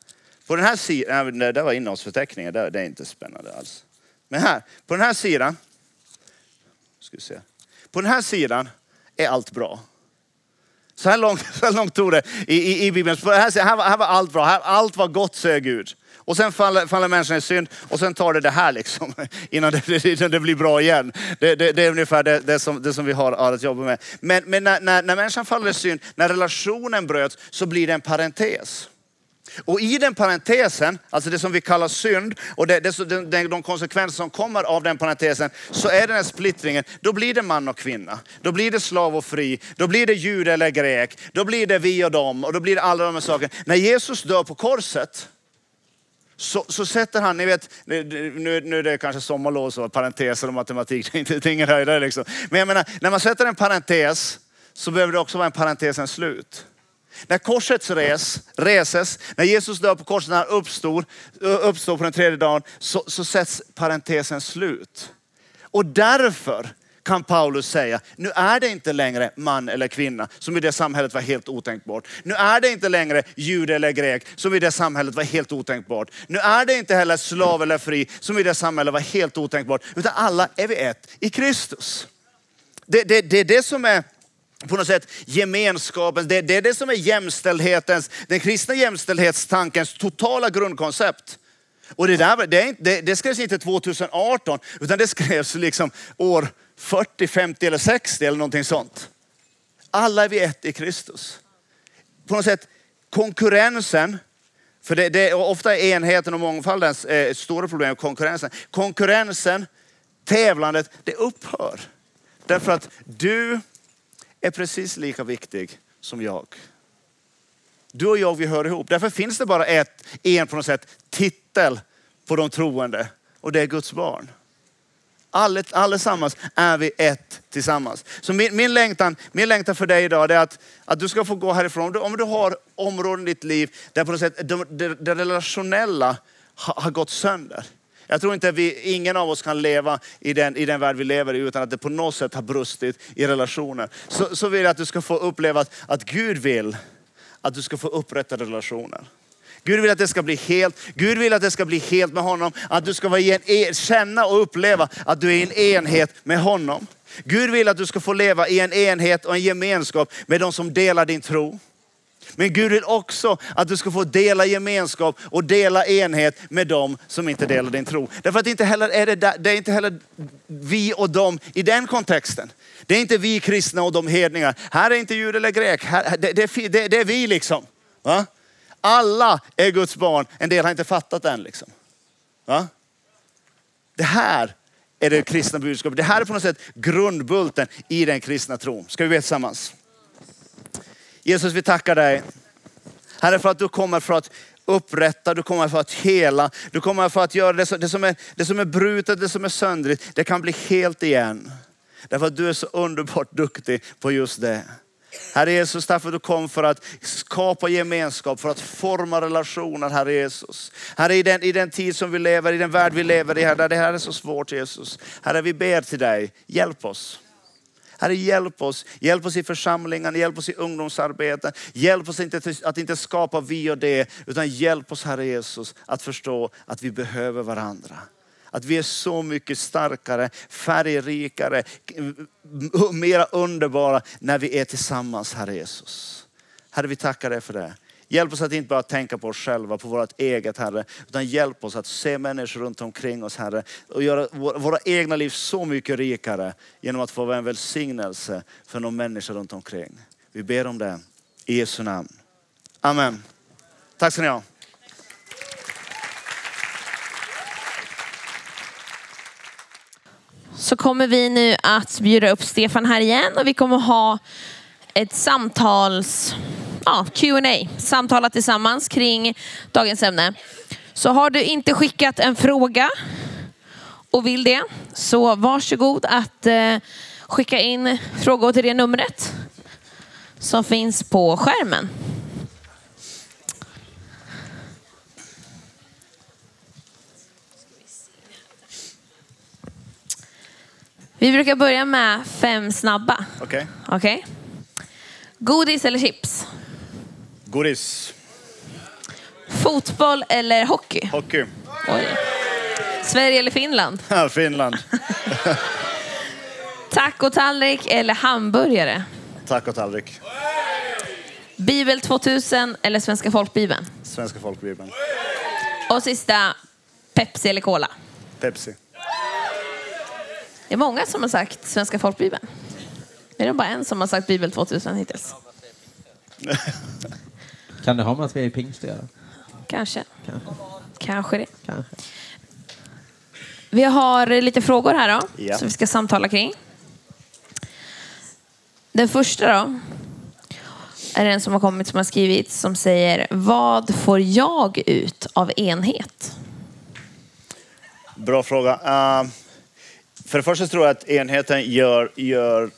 på den här sidan, det där var innehållsförteckningen, det, det är inte spännande alls. Men här, på den här sidan, ska vi se. på den här sidan är allt bra. Så här långt, så här långt tog det i, i, i Bibeln. På här, här, var, här var allt bra, här, allt var gott säger Gud. Och sen faller, faller människan i synd och sen tar det det här liksom innan det, innan det blir bra igen. Det, det, det är ungefär det, det, som, det som vi har, att jobba med. Men, men när, när, när människan faller i synd, när relationen bröts så blir det en parentes. Och i den parentesen, alltså det som vi kallar synd och det, det, de konsekvenser som kommer av den parentesen, så är den här splittringen, då blir det man och kvinna. Då blir det slav och fri, då blir det jude eller grek, då blir det vi och dem och då blir det alla de här sakerna. När Jesus dör på korset, så, så sätter han, ni vet, nu, nu är det kanske sommarlov så parenteser och matematik, det är ingen höjdare liksom. Men jag menar, när man sätter en parentes så behöver det också vara en parentesens slut. När korset res, reses, när Jesus dör på korset, när han uppstår, uppstår på den tredje dagen, så, så sätts parentesen slut. Och därför kan Paulus säga, nu är det inte längre man eller kvinna, som i det samhället var helt otänkbart. Nu är det inte längre jude eller grek, som i det samhället var helt otänkbart. Nu är det inte heller slav eller fri, som i det samhället var helt otänkbart. Utan alla är vi ett i Kristus. Det, det, det är det som är på något sätt gemenskapen, det, det är det som är jämställdhetens, den kristna jämställdhetstankens totala grundkoncept. Och det, där, det, det, det skrevs inte 2018, utan det skrevs liksom år 40, 50 eller 60 eller någonting sånt. Alla är vi ett i Kristus. På något sätt konkurrensen, för det, det ofta enheten och mångfaldens eh, stora problem, konkurrensen. Konkurrensen, tävlandet, det upphör. Därför att du är precis lika viktig som jag. Du och jag, vi hör ihop. Därför finns det bara ett, en på något sätt titel på de troende och det är Guds barn allesammans är vi ett tillsammans. Så min, min, längtan, min längtan för dig idag är att, att du ska få gå härifrån. Om du, om du har områden i ditt liv där på något sätt det, det, det relationella har, har gått sönder. Jag tror inte vi, ingen av oss kan leva i den, i den värld vi lever i utan att det på något sätt har brustit i relationer. Så, så vill jag att du ska få uppleva att, att Gud vill att du ska få upprätta relationer. Gud vill att det ska bli helt. Gud vill att det ska bli helt med honom. Att du ska vara en, e, känna och uppleva att du är i en enhet med honom. Gud vill att du ska få leva i en enhet och en gemenskap med de som delar din tro. Men Gud vill också att du ska få dela gemenskap och dela enhet med dem som inte delar din tro. Därför att inte heller är det, det är inte heller vi och dem i den kontexten. Det är inte vi kristna och de hedningar. Här är inte jud eller grek. Här, det, det, det, det är vi liksom. Va? Alla är Guds barn. En del har inte fattat det än. Liksom. Va? Det här är det kristna budskapet. Det här är på något sätt grundbulten i den kristna tron. Ska vi be tillsammans? Jesus, vi tackar dig. Herre för att du kommer för att upprätta, du kommer för att hela, du kommer för att göra det, som, det, som är, det som är brutet, det som är söndrigt, det kan bli helt igen. Därför att du är så underbart duktig på just det. Herre Jesus, därför du kom för att skapa gemenskap, för att forma relationer, Herre Jesus. Herre, i den, i den tid som vi lever, i den värld vi lever i, där det här är så svårt Jesus. Herre, vi ber till dig, hjälp oss. Herre hjälp oss. Hjälp oss i församlingen, hjälp oss i ungdomsarbete. Hjälp oss inte att inte skapa vi och det, utan hjälp oss Herre Jesus att förstå att vi behöver varandra. Att vi är så mycket starkare, färgrikare, mera underbara när vi är tillsammans Herre Jesus. Herre vi tackar dig för det. Hjälp oss att inte bara tänka på oss själva, på vårt eget Herre, utan hjälp oss att se människor runt omkring oss Herre och göra våra egna liv så mycket rikare genom att få vara en välsignelse för de människor runt omkring. Vi ber om det i Jesu namn. Amen. Tack ska ni ha. Så kommer vi nu att bjuda upp Stefan här igen och vi kommer ha ett samtals ja, Q&A, samtala tillsammans kring dagens ämne. Så har du inte skickat en fråga och vill det, så varsågod att eh, skicka in frågor till det numret som finns på skärmen. Vi brukar börja med fem snabba. Okej. Okay. okay. Godis eller chips? Godis. Fotboll eller hockey? Hockey. Oj. Sverige eller Finland? Finland. Tacotallrik eller hamburgare? Tacotallrik. Bibel 2000 eller Svenska folkbibeln? Svenska folkbibeln. Och sista, Pepsi eller Cola? Pepsi. Det är många som har sagt Svenska folkbibeln. Är det bara en som har sagt Bibel 2000 hittills? Kan det ha med att vi är i pingst att göra? Kanske. Kanske. Kanske det. Kanske. Vi har lite frågor här då, ja. som vi ska samtala kring. Den första då, är en som har kommit som har skrivit som säger Vad får jag ut av enhet? Bra fråga. Uh, för det första tror jag att enheten gör, gör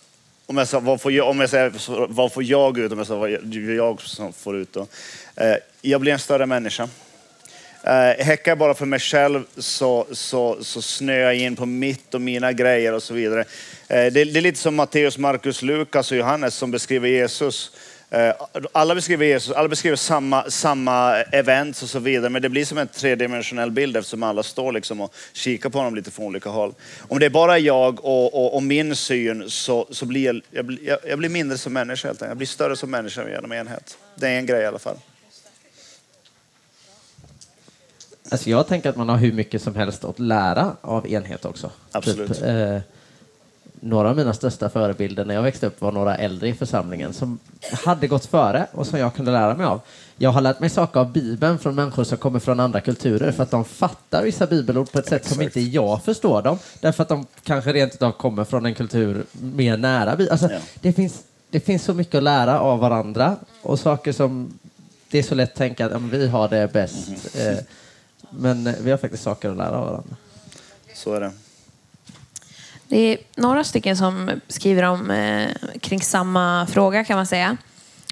om jag, sa, vad får jag, om jag säger vad får jag ut, om jag sa vad jag, jag som får ut då. Eh, jag blir en större människa. Eh, häckar jag bara för mig själv så, så, så snöar jag in på mitt och mina grejer och så vidare. Eh, det, det är lite som Matteus, Markus, Lukas och Johannes som beskriver Jesus. Eh, alla beskriver Jesus, alla beskriver samma, samma events och så vidare, men det blir som en tredimensionell bild eftersom alla står liksom och kikar på honom lite från olika håll. Om det är bara jag och, och, och min syn så, så blir jag, jag, blir- jag blir mindre som människa helt enkelt. Jag blir större som människa genom enhet. Det är en grej i alla fall. Alltså jag tänker att man har hur mycket som helst att lära av enhet också. Absolut. Typ, eh, några av mina största förebilder när jag växte upp var några äldre i församlingen som hade gått före och som jag kunde lära mig av. Jag har lärt mig saker av Bibeln från människor som kommer från andra kulturer för att de fattar vissa bibelord på ett sätt som inte jag förstår dem. Därför att de kanske rent utav kommer från en kultur mer nära. Alltså, Ja. det, finns, det finns så mycket att lära av varandra och saker som det är så lätt att tänka att vi har det bäst. Eh, men vi har faktiskt saker att lära av varandra. Så är det. Det är några stycken som skriver om eh, kring samma fråga kan man säga.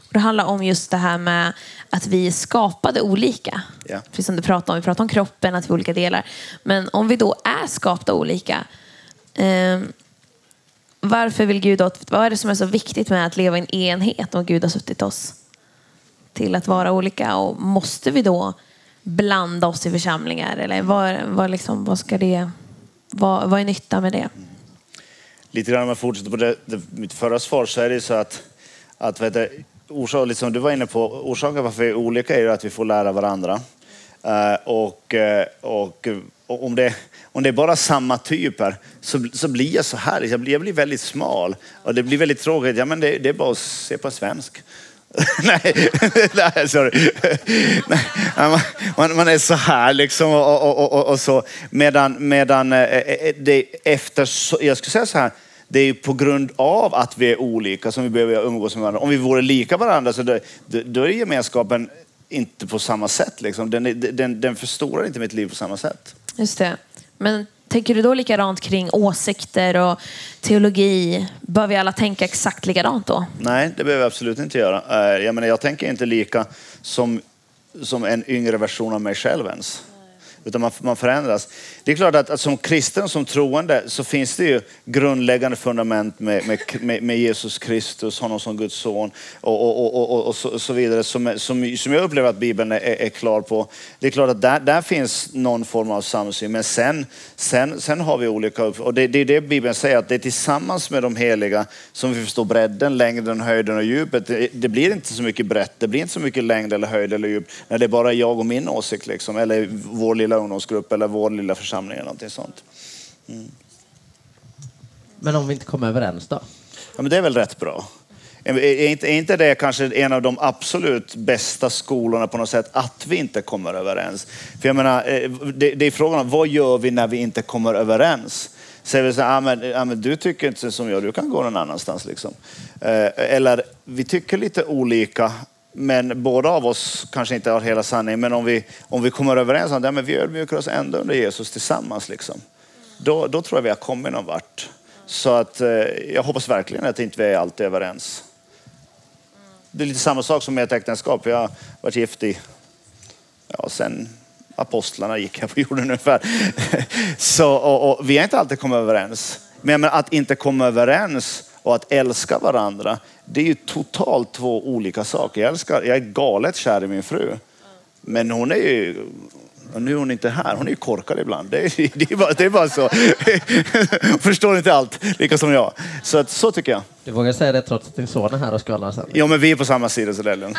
Det handlar om just det här med att vi är skapade olika. Ja. Precis som du pratade om, vi pratade om kroppen, att vi är olika delar. Men om vi då är skapta olika, eh, varför vill Gud att, vad är det som är så viktigt med att leva i en enhet om Gud har suttit oss till att vara olika? Och måste vi då blanda oss i församlingar? Eller vad, vad, liksom, vad ska det, vad, vad är nytta med det? Lite grann om jag fortsätter på det, det, mitt förra svar så är det ju så att, att vet du, orsak, liksom du var inne på, orsaken varför vi är olika är ju att vi får lära varandra. Uh, och, eh, och, och om, det, om det är bara samma typer så, så blir jag så här, jag blir, jag blir väldigt smal och det blir väldigt tråkigt. Ja, men det, det är bara att se på svensk. nej, nej, sorry. nej, man, man, är så här liksom och, och, och, och, och så. Medan, medan eh, eh, eh, det efter, jag skulle säga så här, det är ju på grund av att vi är olika som vi behöver umgås med varandra. Om vi vore lika varandra så det, då då är gemenskapen inte på samma sätt. Liksom. Den, den, den förstorar inte mitt liv på samma sätt. Just det. Men tänker du då likadant kring åsikter och teologi? Bör vi alla tänka exakt likadant då? Nej, det behöver jag absolut inte göra. Eh, jag, menar, jag tänker inte lika som, som en yngre version av mig själv ens. Utan man, man förändras. Det är klart att, att som kristen, som troende, så finns det ju grundläggande fundament med, med, med, med Jesus Kristus, honom som Guds son och, och, och, och, och så, så vidare som, som, som jag upplever att Bibeln är, är klar på. Det är klart att där, där finns någon form av samsyn, men sen, sen, sen har vi olika och det, det är det Bibeln säger, att det är tillsammans med de heliga som vi förstår bredden, längden, höjden och djupet. Det, det blir inte så mycket brett, det blir inte så mycket längd eller höjd eller djup när det är bara jag och min åsikt, liksom, eller vår lilla ungdomsgrupp eller vår lilla församling eller någonting sånt. Men om vi inte kommer överens då? Ja, men det är väl rätt bra. Är är inte, är inte det kanske en av de absolut bästa skolorna på något sätt, att vi inte kommer överens? För jag menar, eh, det, det är frågan om vad gör vi när vi inte kommer överens? Säger vi så här, ah, men, ah, men du tycker inte som jag, du kan gå någon annanstans. Liksom. Eh, Eller vi tycker lite olika, men båda av oss kanske inte har hela sanningen. Men om vi, om vi kommer överens om att ja, vi ödmjukar oss ändå under Jesus tillsammans, liksom, då, då tror jag vi har kommit någon vart. Så att, eh, jag hoppas verkligen att inte vi är alltid överens. Det är lite samma sak som med ett äktenskap. Jag har varit gift i, ja, sen apostlarna gick här på jorden ungefär. Så, och, och, vi har inte alltid kommit överens. Men jag menar, att inte komma överens och att älska varandra, det är ju totalt två olika saker. Jag, älskar, jag är galet kär i min fru. Men hon är ju, och nu är hon inte här, hon är ju korkad ibland. Det är, det är, bara, det är bara så. Förstår inte allt, lika som jag. Så, att, så tycker jag. Du vågar säga det trots att din son är här och skvallrar sen. Ja, men vi är på samma sida så det är lugnt.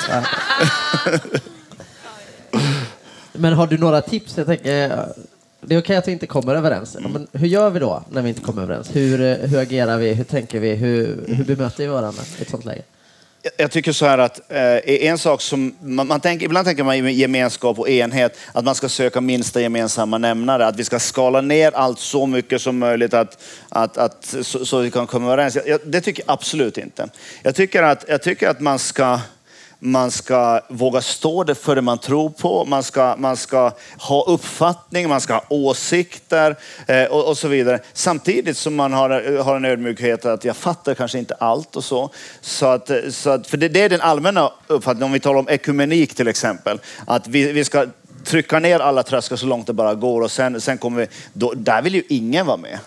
Men har du några tips? Jag tänker, det är okej att vi inte kommer överens. Men hur gör vi då när vi inte kommer överens? Hur, eh, hur agerar vi? Hur tänker vi? Hur, hur bemöter vi varandra i ett sånt läge? Jag- tycker så här att eh, en sak som man, man tänker, ibland tänker man gemenskap och enhet att man ska söka minsta gemensamma nämnare, att vi ska skala ner allt så mycket som möjligt att, att, att, så, så vi kan komma överens. Jag, det tycker jag absolut inte. Jag tycker att, jag tycker att man ska man ska våga stå det för det man tror på, man ska, man ska ha uppfattning, man ska ha åsikter eh, och, och, så vidare. Samtidigt som man har, har en ödmjukhet att jag fattar kanske inte allt och så. så, att, så att, för det, det är den allmänna uppfattningen, om vi talar om ekumenik till exempel, att vi, vi ska trycka ner alla trösklar så långt det bara går och sen, sen kommer vi, då, där vill ju ingen vara med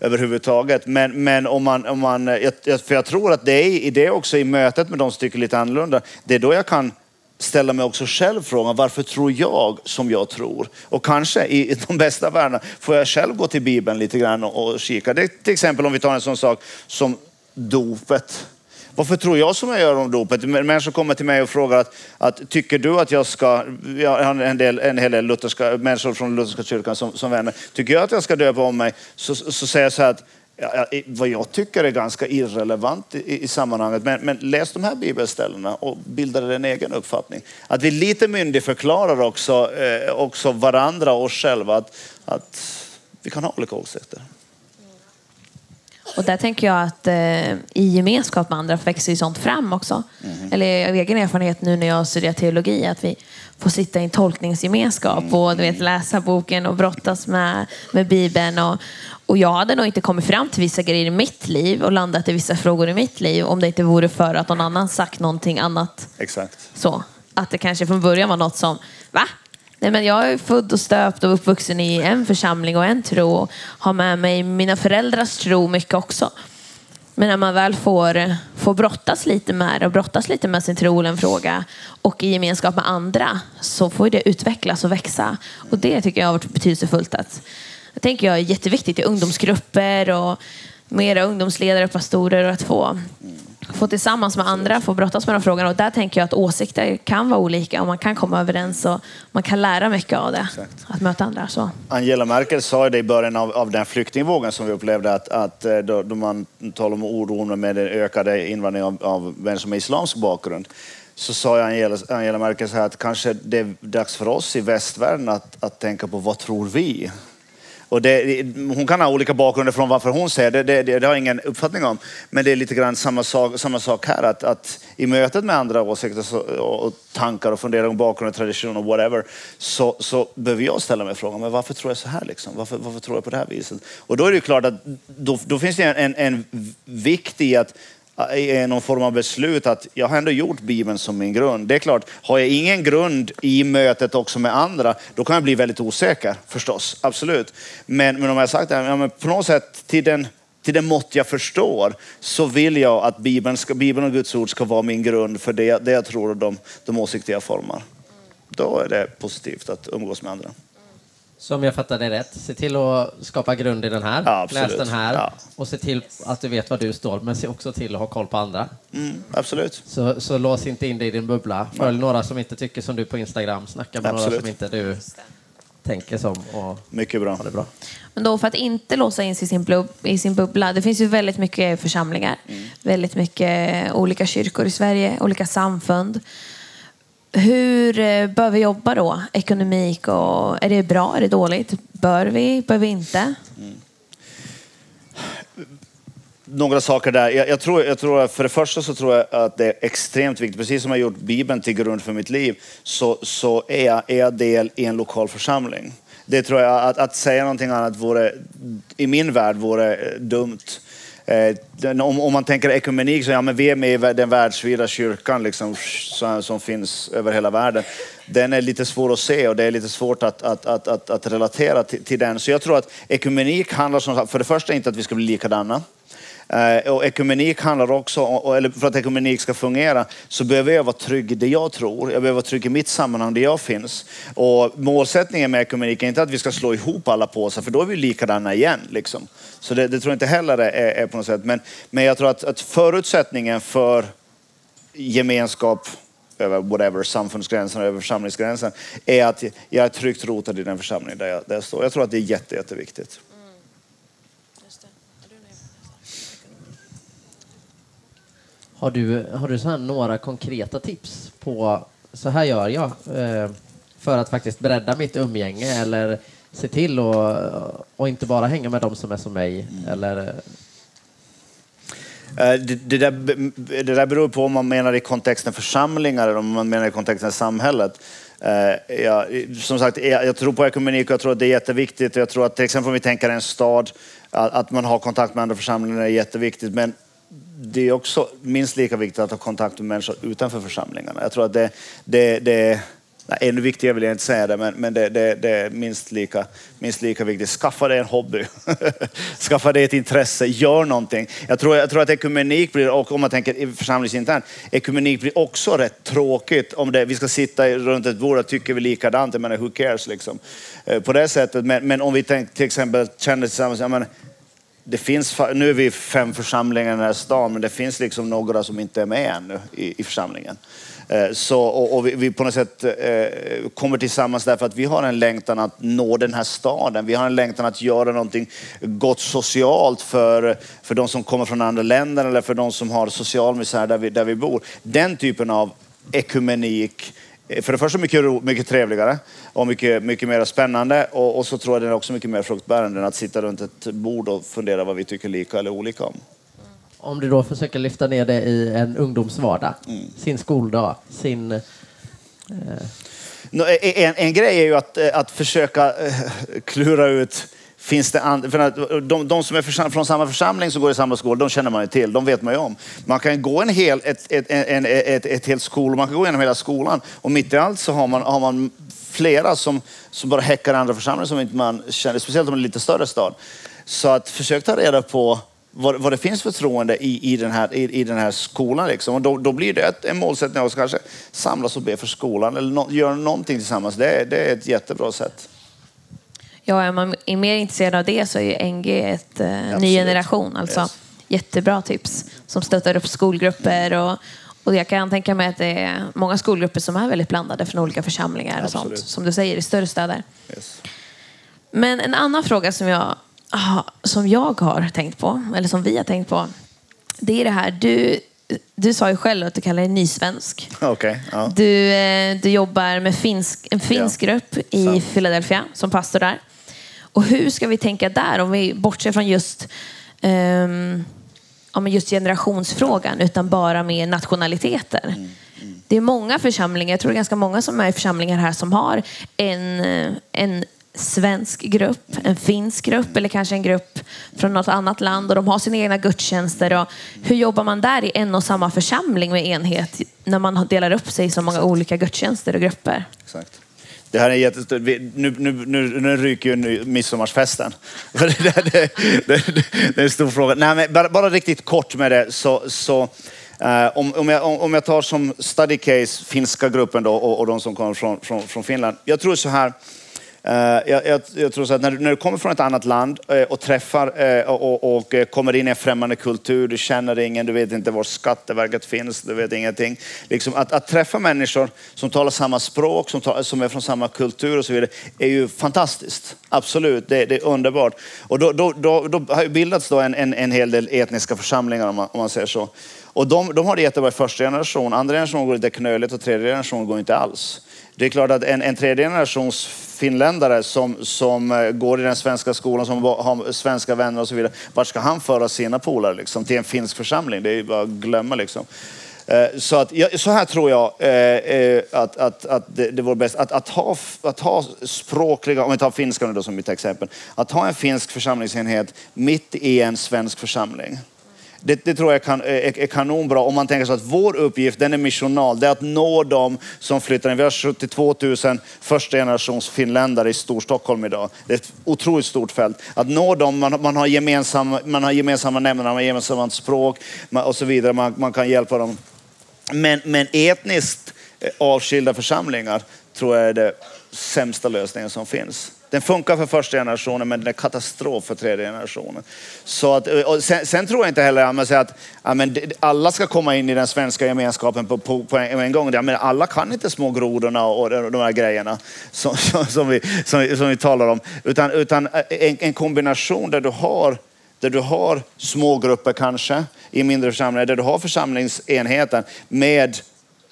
överhuvudtaget. Men, men om man, om man, eh, för jag tror att det är i det också i mötet med de som tycker lite annorlunda, det är då jag kan ställa mig också själv frågan, varför tror jag som jag tror? Och kanske i de bästa världarna får jag själv gå till Bibeln lite grann och, och kika. Det, till exempel om vi tar en sån sak som dopet. Varför tror jag som jag gör om dopet? Människor kommer till mig och frågar att, att tycker du att jag ska, jag har en, del, en hel del lutherska, människor från lutherska kyrkan som, som vänner, tycker jag att jag ska döpa om mig så, så säger jag så här att ja, vad jag tycker är ganska irrelevant i, i sammanhanget. Men, men, läs de här bibelställena och bilda dig en egen uppfattning. Att vi lite myndigförklarar också, eh, också varandra och oss själva att, att vi kan ha olika åsikter. Och där tänker jag att eh, i gemenskap med andra växer ju sånt fram också. Mm. Eller av egen erfarenhet nu när jag studerar teologi, att vi får sitta i en tolkningsgemenskap mm. och du vet, läsa boken och brottas med, med Bibeln. Och, och jag hade nog inte kommit fram till vissa grejer i mitt liv och landat i vissa frågor i mitt liv om det inte vore för att någon annan sagt någonting annat. Exakt. Så. Att det kanske från början var något som, va? Nej, men jag är född och stöpt och uppvuxen i en församling och en tro och har med mig mina föräldrars tro mycket också. Men när man väl får, får brottas lite med det och brottas lite med sin tro eller en fråga och i gemenskap med andra så får det utvecklas och växa. Och det tycker jag har varit betydelsefullt. Att, det tänker jag är jätteviktigt i ungdomsgrupper och mera ungdomsledare och pastorer att få få tillsammans med andra få brottas med de frågorna. Och där tänker jag att åsikter kan vara olika och man kan komma överens och man kan lära mycket av det. Exakt. Att möta andra. Så. Angela Merkel sa det i början av, av den flyktingvågen som vi upplevde att, att eh, då, då man talar om oron med den ökade invandringen av, av människor med islamsk bakgrund så sa Angela, Angela Merkel så här att kanske det är dags för oss i västvärlden att, att tänka på vad tror vi? Och det, hon kan ha olika bakgrunder från varför hon säger det, det, det, det har jag ingen uppfattning om. Men det är lite grann samma sak, samma sak här, att, att i mötet med andra åsikter så, och tankar och funderingar om bakgrund och tradition och whatever, så, så behöver jag ställa mig frågan, men varför tror jag så här liksom? Varför, varför tror jag på det här viset? Och då är det ju klart att då, då finns det en, en, en vikt i att i någon form av beslut att jag har ändå gjort Bibeln som min grund. Det är klart, har jag ingen grund i mötet också med andra, då kan jag bli väldigt osäker förstås, absolut. Men, men om jag sagt det, här, ja, men på något sätt till den, till den mått jag förstår så vill jag att Bibeln, ska, Bibeln och Guds ord ska vara min grund för det, det jag tror och de, de åsikter jag formar. Då är det positivt att umgås med andra. Så om jag fattar det rätt, se till att skapa grund i den här, ja, läs den här ja. och se till att du vet var du står, men se också till att ha koll på andra. Mm, absolut. Så, så lås inte in dig i din bubbla. Följ några som inte tycker som du på Instagram, snacka med absolut. några som inte du tänker som. Och Mycket bra. Det bra. Men då för att inte låsa in sig i sin, blub, i sin bubbla. Det finns ju väldigt mycket församlingar, mm. väldigt mycket olika kyrkor i Sverige, olika samfund. Hur eh, bör vi jobba då? Ekonomik och är det bra? Är det dåligt? Bör vi? Bör vi inte? Mm. Några saker där. Jag, jag, tror, jag tror, för det första så tror jag att det är extremt viktigt, precis som jag gjort Bibeln till grund för mitt liv, så, så är, jag, är jag del i en lokal församling. Det tror jag, att, att säga någonting annat vore, i min värld vore eh, dumt. Eh, om, om, man tänker ekumenik så ja, men vi är med i den världsvida kyrkan liksom, som finns över hela världen. Den är lite svår att se och det är lite svårt att, att, att, att, att relatera till, till, den. Så jag tror att ekumenik handlar som, för det första inte att vi ska bli likadana. Eh, och ekumenik handlar också eller för att ekumenik ska fungera så behöver jag vara trygg i det jag tror. Jag behöver vara trygg i mitt sammanhang där jag finns. Och målsättningen med ekumenik är inte att vi ska slå ihop alla påsar för då är vi likadana igen. Liksom. Så det, det, tror jag inte heller är, är, på något sätt. Men, men jag tror att, att förutsättningen för gemenskap över whatever, samfundsgränsen över församlingsgränsen är att jag är tryggt rotad i den församling där jag, där jag står. Jag tror att det är jätte, jätteviktigt. Har du, har du så några konkreta tips på så här gör jag eh, för att faktiskt bredda mitt umgänge eller se till och, och inte bara hänga med de som är som mig? Mm. Eller... Eh, Det, det, där, det där beror på om man menar i kontexten församlingar eller om man menar i kontexten samhället. Eh, Ja, som sagt, jag tror på ekumenik och jag tror att det är jätteviktigt. Jag tror att till exempel om vi tänker en stad, att att man har kontakt med andra församlingar är jätteviktigt. Men det är också minst lika viktigt att ha kontakt med människor utanför församlingarna. Jag tror att det, det, det nej, ännu viktigare vill jag inte säga det, men, men det, det, det är minst lika, minst lika viktigt. Skaffa dig en hobby. Skaffa dig ett intresse. Gör någonting. Jag tror, jag tror att ekumenik blir, och om man tänker församlingsinternt, ekumenik blir också rätt tråkigt om det, vi ska sitta runt ett bord och tycker vi likadant. Jag menar, who cares liksom. Eh, på det sättet. Men, men om vi tänk, till exempel känner tillsammans, jag menar, det finns, nu är vi fem församlingar i den här stan, men det finns liksom några som inte är med ännu i, i församlingen. Eh, så, och, och vi, vi på något sätt eh, kommer tillsammans därför att vi har en längtan att nå den här staden. Vi har en längtan att göra någonting gott socialt för, för de som kommer från andra länder eller för de som har social misär där vi, där vi bor. Den typen av ekumenik för det första mycket, mycket trevligare och mycket, mycket mer spännande och, och så tror jag den är också mycket mer fruktbärande än att sitta runt ett bord och fundera vad vi tycker lika eller olika om. Om du då försöker lyfta ner det i en ungdomsvardag, sin skoldag, sin... Eh, Nå, En, en grej är ju att, eh, att försöka eh, klura ut Finns det and- för att de, de som är från samma församling som går i samma skola, de känner man ju till, de vet man ju om. Man kan gå en hel, ett, ett, en, ett, ett, ett helt skol, man kan gå igenom hela skolan och mitt i allt så har man, har man flera som, som bara häckar andra församlingar som inte man känner, speciellt om det är en lite större stad. Så att försök ta reda på vad, vad det finns för troende i, i, den här, i, i den här skolan. Liksom. Och då, då blir det ett, en målsättning att kanske samlas och be för skolan eller no, göra någonting tillsammans. Det, det är ett jättebra sätt. Ja, är man är mer intresserad av det så är ju NG ett eh, ny generation. Alltså, Yes. Jättebra tips som stöttar upp skolgrupper. Och, och jag kan tänka mig att det är många skolgrupper som är väldigt blandade från olika församlingar och sånt. Absolut. Som du säger, i större städer. Yes. Men en annan fråga som jag, ah, som jag har tänkt på, eller som vi har tänkt på, det är det här. Du, du sa ju själv att du kallar dig nysvensk. Okej, ja. Du, eh, du jobbar med finsk, en finsk Ja, grupp i sant. Philadelphia som pastor där. Och hur ska vi tänka där om vi bortser från just, ja, men just generationsfrågan utan bara med nationaliteter? Mm, Det är många församlingar, jag tror det är ganska många som är i församlingar här som har en, eh, en svensk grupp, en finsk grupp eller kanske en grupp från något annat land och de har sina egna gudstjänster. Och hur jobbar man där i en och samma församling med enhet när man delar upp sig i så många olika gudstjänster och grupper? Exakt. Det här är jättestort. Nu, nu, nu, nu ryker ju nu midsommarsfesten. Det, det, det, det, det är en stor fråga. Nej, men bara, bara riktigt kort med det. Så, så, eh, om, om, jag, om, om jag tar som study case finska gruppen då, och, och de som kommer från, från, från Finland. Jag tror så här. Eh, jag, jag, jag tror så att när du, när du kommer från ett annat land eh, och träffar eh, och, och, och kommer in i en främmande kultur, du känner ingen, du vet inte var Skatteverket finns, du vet ingenting. Liksom att, att träffa människor som talar samma språk, som, talar, som är från samma kultur och så vidare, är ju fantastiskt. Absolut, det, det är underbart. Och då, då, då, då har ju bildats då en, en, en hel del etniska församlingar om man, om man säger så. Och de, de har det jättebra i första generation, andra generation går lite knöligt och tredje generation går inte alls. Det är klart att en, en tredje generations finländare som, som eh, går i den svenska skolan, som har svenska vänner och så vidare. Vart ska han föra sina polare liksom? Till en finsk församling? Det är ju bara att glömma liksom. Eh, så, att, så här tror jag eh, att, att, att det, det vore bäst. Att, att, ha, att ha språkliga, om vi tar finska nu då som mitt exempel. Att ha en finsk församlingsenhet mitt i en svensk församling. Det, det tror jag kan, är, är kanonbra om man tänker så att vår uppgift den är missional. Det är att nå dem som flyttar in. Vi har 72 000 första generations finländare i Storstockholm idag. Det är ett otroligt stort fält. Att nå dem, man, man, har, gemensamma, man har gemensamma nämnare, man har gemensamma språk man, och så vidare. Man, man kan hjälpa dem. Men, men etniskt eh, avskilda församlingar tror jag är den sämsta lösningen som finns. Den funkar för första generationen men den är katastrof för tredje generationen. Så att, och sen, sen tror jag inte heller att man säger att ja, men alla ska komma in i den svenska gemenskapen på, på, på en, en gång. Ja, men alla kan inte små grodorna och de här grejerna som, som, som, vi, som, som vi talar om. Utan, utan eh, en, en kombination där du har där du har små grupper kanske i mindre församlingar, där du har församlingsenheten med,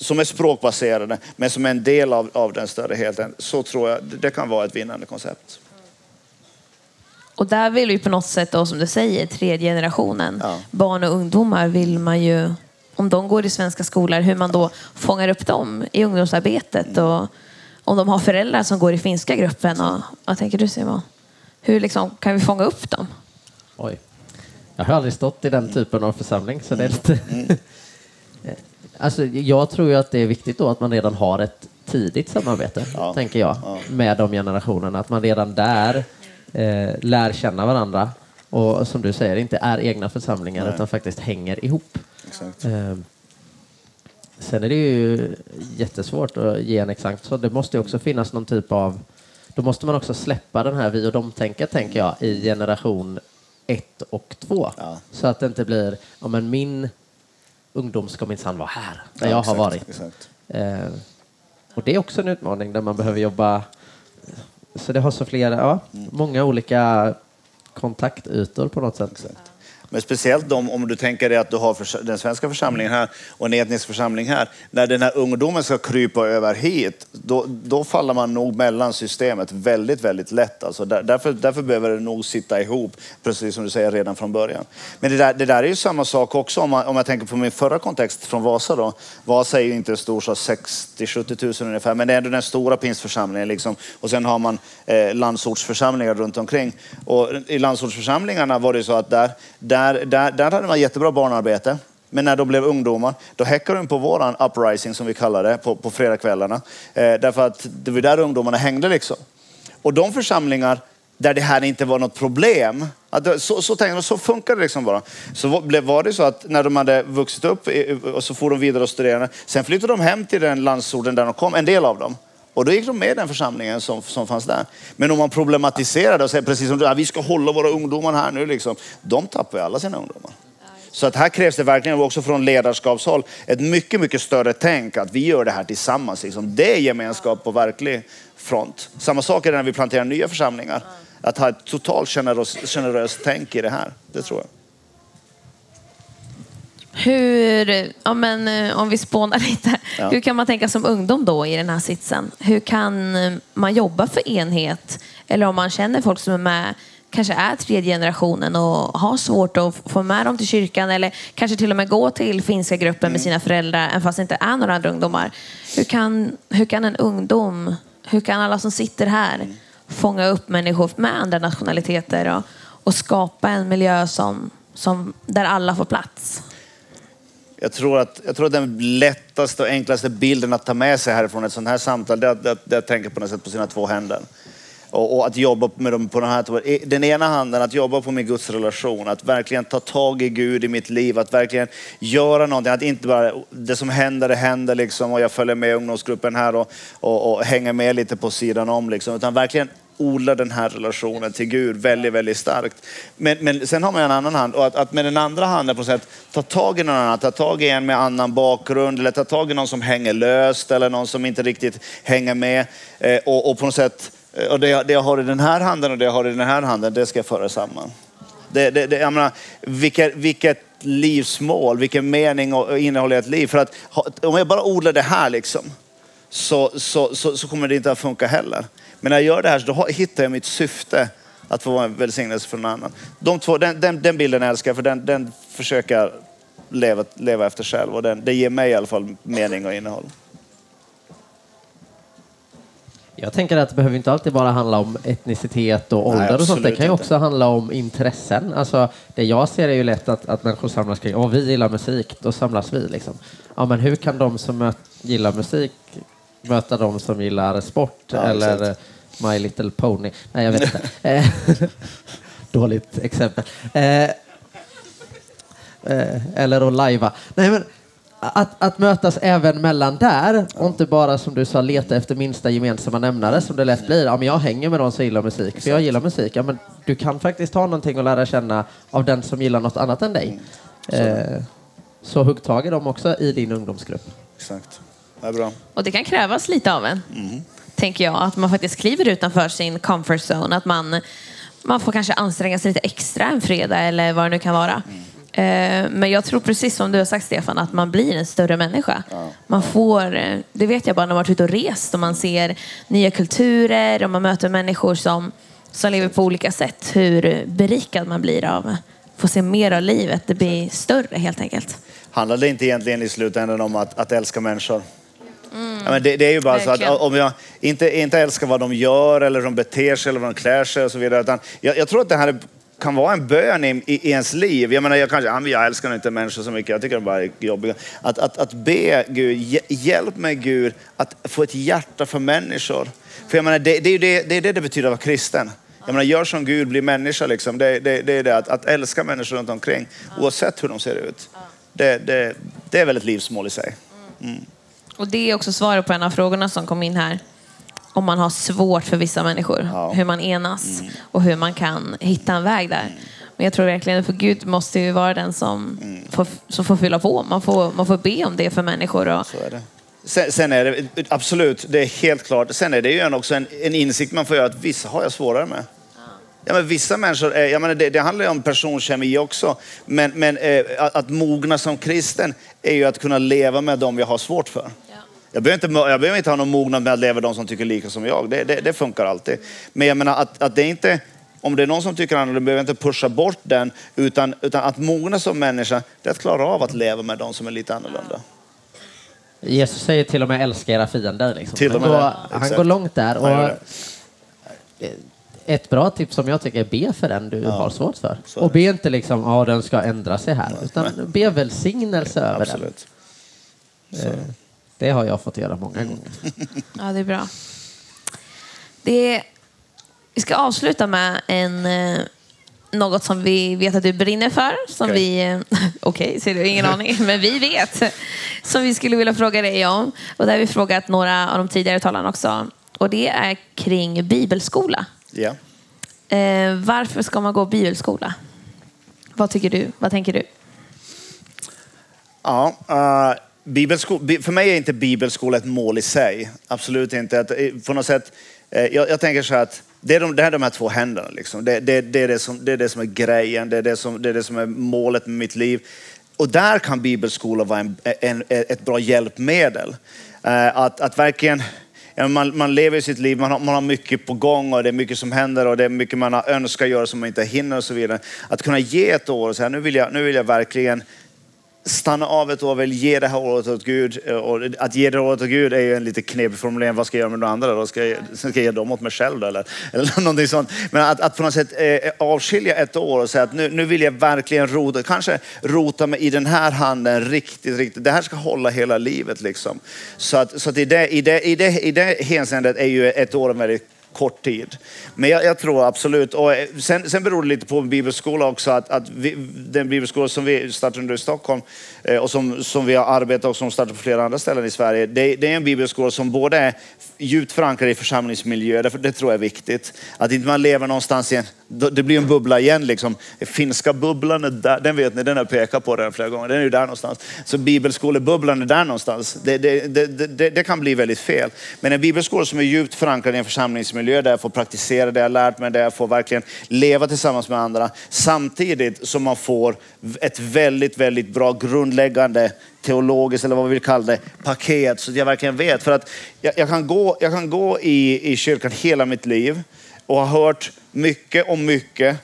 som är språkbaserade, men som är en del av, av den större helheten. Så tror jag det kan vara ett vinnande koncept. Och där vill vi på något sätt, då, som du säger, tredje generationen, Ja. barn och ungdomar vill man ju, om de går i svenska skolor, hur man då fångar upp dem i ungdomsarbetet och om de har föräldrar som går i finska gruppen. Och, vad tänker du Simon? Hur liksom, kan vi fånga upp dem? Oj. Jag har aldrig stått i den typen av församling, så det är lite... alltså, jag tror ju att det är viktigt då att man redan har ett tidigt samarbete, Ja. tänker jag, med de generationerna. Att man redan där eh, lär känna varandra och som du säger, inte är egna församlingar Nej. utan faktiskt hänger ihop. Exakt. Eh, sen är det ju jättesvårt att ge en exakt så. Det måste också finnas någon typ av... Då måste man också släppa den här vi och dem-tänket, tänker jag, i generation ett och två. Ja. Så att det inte blir, ja men min ungdom ska minsann vara här, där Ja, jag exakt, har varit. Exakt. Eh, och det är också en utmaning där man behöver jobba... Så det har så flera, ja, många olika kontaktytor på något sätt. Men speciellt de, om du tänker dig att du har den svenska församlingen här och en etnisk församling här. När den här ungdomen ska krypa över hit, då, då faller man nog mellan systemet väldigt, väldigt lätt. Alltså där, därför, därför behöver det nog sitta ihop, precis som du säger, redan från början. Men det där, det där är ju samma sak också om, man, om jag tänker på min förra kontext från Vasa då. Vasa är ju inte en stor, så 60-70 000 ungefär, men det är ändå den stora pingstförsamlingen. Liksom. Och sen har man eh, landsortsförsamlingar runt omkring. Och i landsortsförsamlingarna var det så att där, där, där, där hade man jättebra barnarbete. Men när de blev ungdomar, då häckade de på våran uprising som vi kallar det, på, på fredagskvällarna. Eh, därför att det var där ungdomarna hängde liksom. Och de församlingar där det här inte var något problem, att det, så, så, tänkte, de, så funkar det liksom bara. Så var, det så att när de hade vuxit upp och så for de vidare och studerade, sen flyttade de hem till den landsorten där de kom, en del av dem. Och då gick de med i den församlingen som, som fanns där. Men om man problematiserade och säger precis som du, "Ja, vi ska hålla våra ungdomar här nu liksom. De tappar ju alla sina ungdomar. Så att här krävs det verkligen också från ledarskapshåll ett mycket, mycket större tänk att vi gör det här tillsammans. Liksom. Det är gemenskap på verklig front. Samma sak är det när vi planterar nya församlingar. Att ha ett totalt generöst, generöst tänk i det här. Det tror jag. Hur, ja men, eh, om vi spånar lite, Ja. hur kan man tänka som ungdom då i den här sitsen? Hur kan eh, man jobba för enhet? Eller om man känner folk som är med, kanske är tredje generationen och har svårt att få med dem till kyrkan eller kanske till och med gå till finska gruppen Mm. med sina föräldrar, även fast det inte är några andra ungdomar. Hur kan, hur kan en ungdom, hur kan alla som sitter här Mm. fånga upp människor med andra nationaliteter och, och skapa en miljö som, som, där alla får plats? Jag tror, att, jag tror att den lättaste och enklaste bilden att ta med sig härifrån ett sånt här samtal, det är att, det är att tänka på något sätt på sina två händer. Och, och att jobba med dem på den här två. Den ena handen, att jobba på min Guds relation, att verkligen ta tag i Gud i mitt liv, att verkligen göra någonting. Att inte bara, det som händer, det händer liksom och jag följer med ungdomsgruppen här och, och, och hänger med lite på sidan om liksom. Utan verkligen odla den här relationen till Gud väldigt, väldigt starkt. Men, men sen har man en annan hand och att, att med den andra handen på något sätt ta tag i någon annan, ta tag i en med annan bakgrund eller ta tag i någon som hänger löst eller någon som inte riktigt hänger med eh, och, och på något sätt eh, och det, jag- det jag har i den här handen och det jag har i den här handen, det ska jag föra samman. Det, det, det, jag menar, vilket, vilket livsmål, vilken mening och innehåll i ett liv. För att om jag bara odlar det här liksom, så, så, så, så kommer det inte att funka heller. Men när jag gör det här så hittar jag mitt syfte att få vara en välsignelse för någon annan. De två, den, den, den bilden älskar jag för den, den försöker jag leva, leva efter själv och den, det ger mig i alla fall mening och innehåll. Jag tänker att det behöver inte alltid bara handla om etnicitet och ålder och sånt. Det kan ju inte. också handla om intressen. Alltså, det jag ser är ju lätt att, att människor samlas kring, åh vi gillar musik, då samlas vi liksom. Ja men hur kan de som gillar musik möta de som gillar sport Ja, eller exakt. My Little Pony? Nej jag vet inte. Eh, Dåligt exempel. Eh, Eh, eller att lajva. Nej, men att, att mötas även mellan där och inte bara som du sa leta efter minsta gemensamma nämnare som det lätt blir. Ja, men jag hänger med de som gillar musik för jag gillar musik. Ja, men du kan faktiskt ha någonting att lära känna av den som gillar något annat än dig. Eh, så hugg tag i dem också i din ungdomsgrupp. Exakt. Det är bra. Och det kan krävas lite av en, tänker jag. Att man faktiskt kliver utanför sin comfort zone. Att man, man får kanske anstränga sig lite extra en fredag eller vad det nu kan vara. Eh, Men jag tror precis som du har sagt Stefan, att man blir en större människa. Man får, eh, det vet jag bara när man varit ute och rest och man ser nya kulturer och man möter människor som som lever på olika sätt, hur berikad man blir av att få se mer av livet. Det blir större helt enkelt. Handlar det inte egentligen i slutändan om att, att älska människor? Ja, men det, det är ju bara Verkligen. så att om jag inte, inte älskar vad de gör eller hur de beter sig eller vad de klär sig och så vidare. Utan jag, jag tror att det här kan vara en bön i, i, ens liv. Jag menar, jag, kanske, ja, jag älskar inte människor så mycket, jag tycker de bara är jobbiga. Att, att, att be Gud, hj- hjälp mig Gud att få ett hjärta för människor. För jag menar, det, det är det, det, är det det betyder att vara kristen. Jag menar, gör som Gud, bli människa liksom. Det, det, det är det, att, att älska människor runt omkring oavsett hur de ser ut. Det, det, det är väl ett livsmål i sig. Och det är också svaret på en av frågorna som kom in här. Om man har svårt för vissa människor, Ja. Mm. hur man enas och hur man kan hitta en väg där. Men jag tror verkligen, för Gud måste ju vara den som, Mm. får, som får fylla på. Man får, man får be om det för människor. Och, Så är det. Sen, sen är det absolut, det är helt klart. Sen är det ju också en, en insikt man får göra att vissa har jag svårare med. Ja, men vissa människor, är, jag menar, det, det handlar ju om personkemi också. Men, men eh, att, att mogna som kristen är ju att kunna leva med dem jag har svårt för. Jag behöver, inte, jag behöver inte ha någon mognad med att leva med de som tycker lika som jag. Det, det, det funkar alltid. Men jag menar att, att det inte, om det är någon som tycker annorlunda behöver jag inte pusha bort den. Utan, utan att mogna som människa, det är att klara av att leva med de som är lite annorlunda. Jesus säger till och med älska era fiender. Liksom. Till och med han, går, han går långt där. Och ett bra tips som jag tycker är be för den du har svårt för. Och be inte liksom, ja den ska ändra sig här. Utan be välsignelse över Absolut. den. Det har jag fått göra många gånger. Ja, det är bra. Det, vi ska avsluta med en, eh, något som vi vet att du brinner för. Som Okej. vi, eh, okej, ser du, ingen aning, men vi vet. Som vi skulle vilja fråga dig om. Och det har vi frågat några av de tidigare talarna också. Och det är kring bibelskola. Ja. Eh, varför ska man gå bibelskola? Vad tycker du? Vad tänker du? Ja, uh, bibelsko- för mig är inte bibelskola ett mål i sig. Absolut inte. Att, eh, på något sätt, eh, jag, jag tänker så här att det är, de, det är de här två händerna. Liksom. Det, det, det, är det, som, det är det som är grejen, det är det som, det är det som är målet med mitt liv. Och där kan bibelskola vara en, en, ett bra hjälpmedel. Eh, att, att verkligen... Man, man lever sitt liv, man har, man har mycket på gång och det är mycket som händer och det är mycket man har önskat göra som man inte hinner och så vidare. Att kunna ge ett år och säga nu vill jag, nu vill jag verkligen stanna av ett år, vill ge det här året åt Gud. Och att ge det året åt Gud är ju en lite knepig formulering. Vad ska jag göra med de andra då? Ska jag, ska jag ge dem åt mig själv då? Eller, eller någonting sånt. Men att, att på något sätt eh, avskilja ett år och säga att nu, nu vill jag verkligen rota, kanske rota mig i den här handen riktigt, riktigt. Det här ska hålla hela livet liksom. Så att, så att i, det, i, det, i, det, i det hänseendet är ju ett år en väldigt kort tid. Men jag, jag tror absolut, och eh, sen, sen beror det lite på bibelskola också, att, att vi, den bibelskola som vi startade i Stockholm eh, och som, som vi har arbetat och som startat på flera andra ställen i Sverige, det, det är en bibelskola som både är djupt förankrad i församlingsmiljö, därför det tror jag är viktigt. Att inte man lever någonstans i en, det blir en bubbla igen liksom. Finska bubblan är där, den vet ni, den har jag pekat på den flera gånger, den är ju där någonstans. Så bibelskolebubblan är där någonstans. Det, det, det, det, det kan bli väldigt fel. Men en bibelskola som är djupt förankrad i en församlingsmiljö där jag får praktisera det jag lärt mig, där jag får verkligen leva tillsammans med andra. Samtidigt som man får ett väldigt, väldigt bra grundläggande teologiskt eller vad vi vill kalla det, paket så att jag verkligen vet. För att jag, jag kan gå, jag kan gå i, i kyrkan hela mitt liv och ha hört mycket om mycket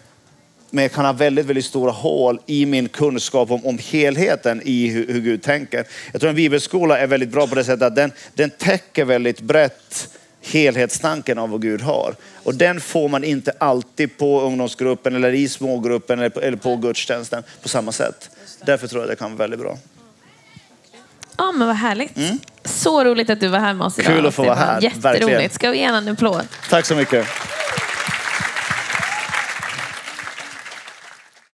men jag kan ha väldigt, väldigt stora hål i min kunskap om, om helheten i hur, hur Gud tänker. Jag tror en bibelskola är väldigt bra på det sättet att den, den täcker väldigt brett helhetstanken av vad Gud har. Och den får man inte alltid på ungdomsgruppen eller i smågruppen eller på, eller på gudstjänsten på samma sätt. Därför tror jag det kan vara väldigt bra. Ja, men vad härligt. Så roligt att du var här med oss idag. Mm. Kul att få vara var här, Jätteroligt. verkligen. Ska vi ge en applåd? Tack så mycket.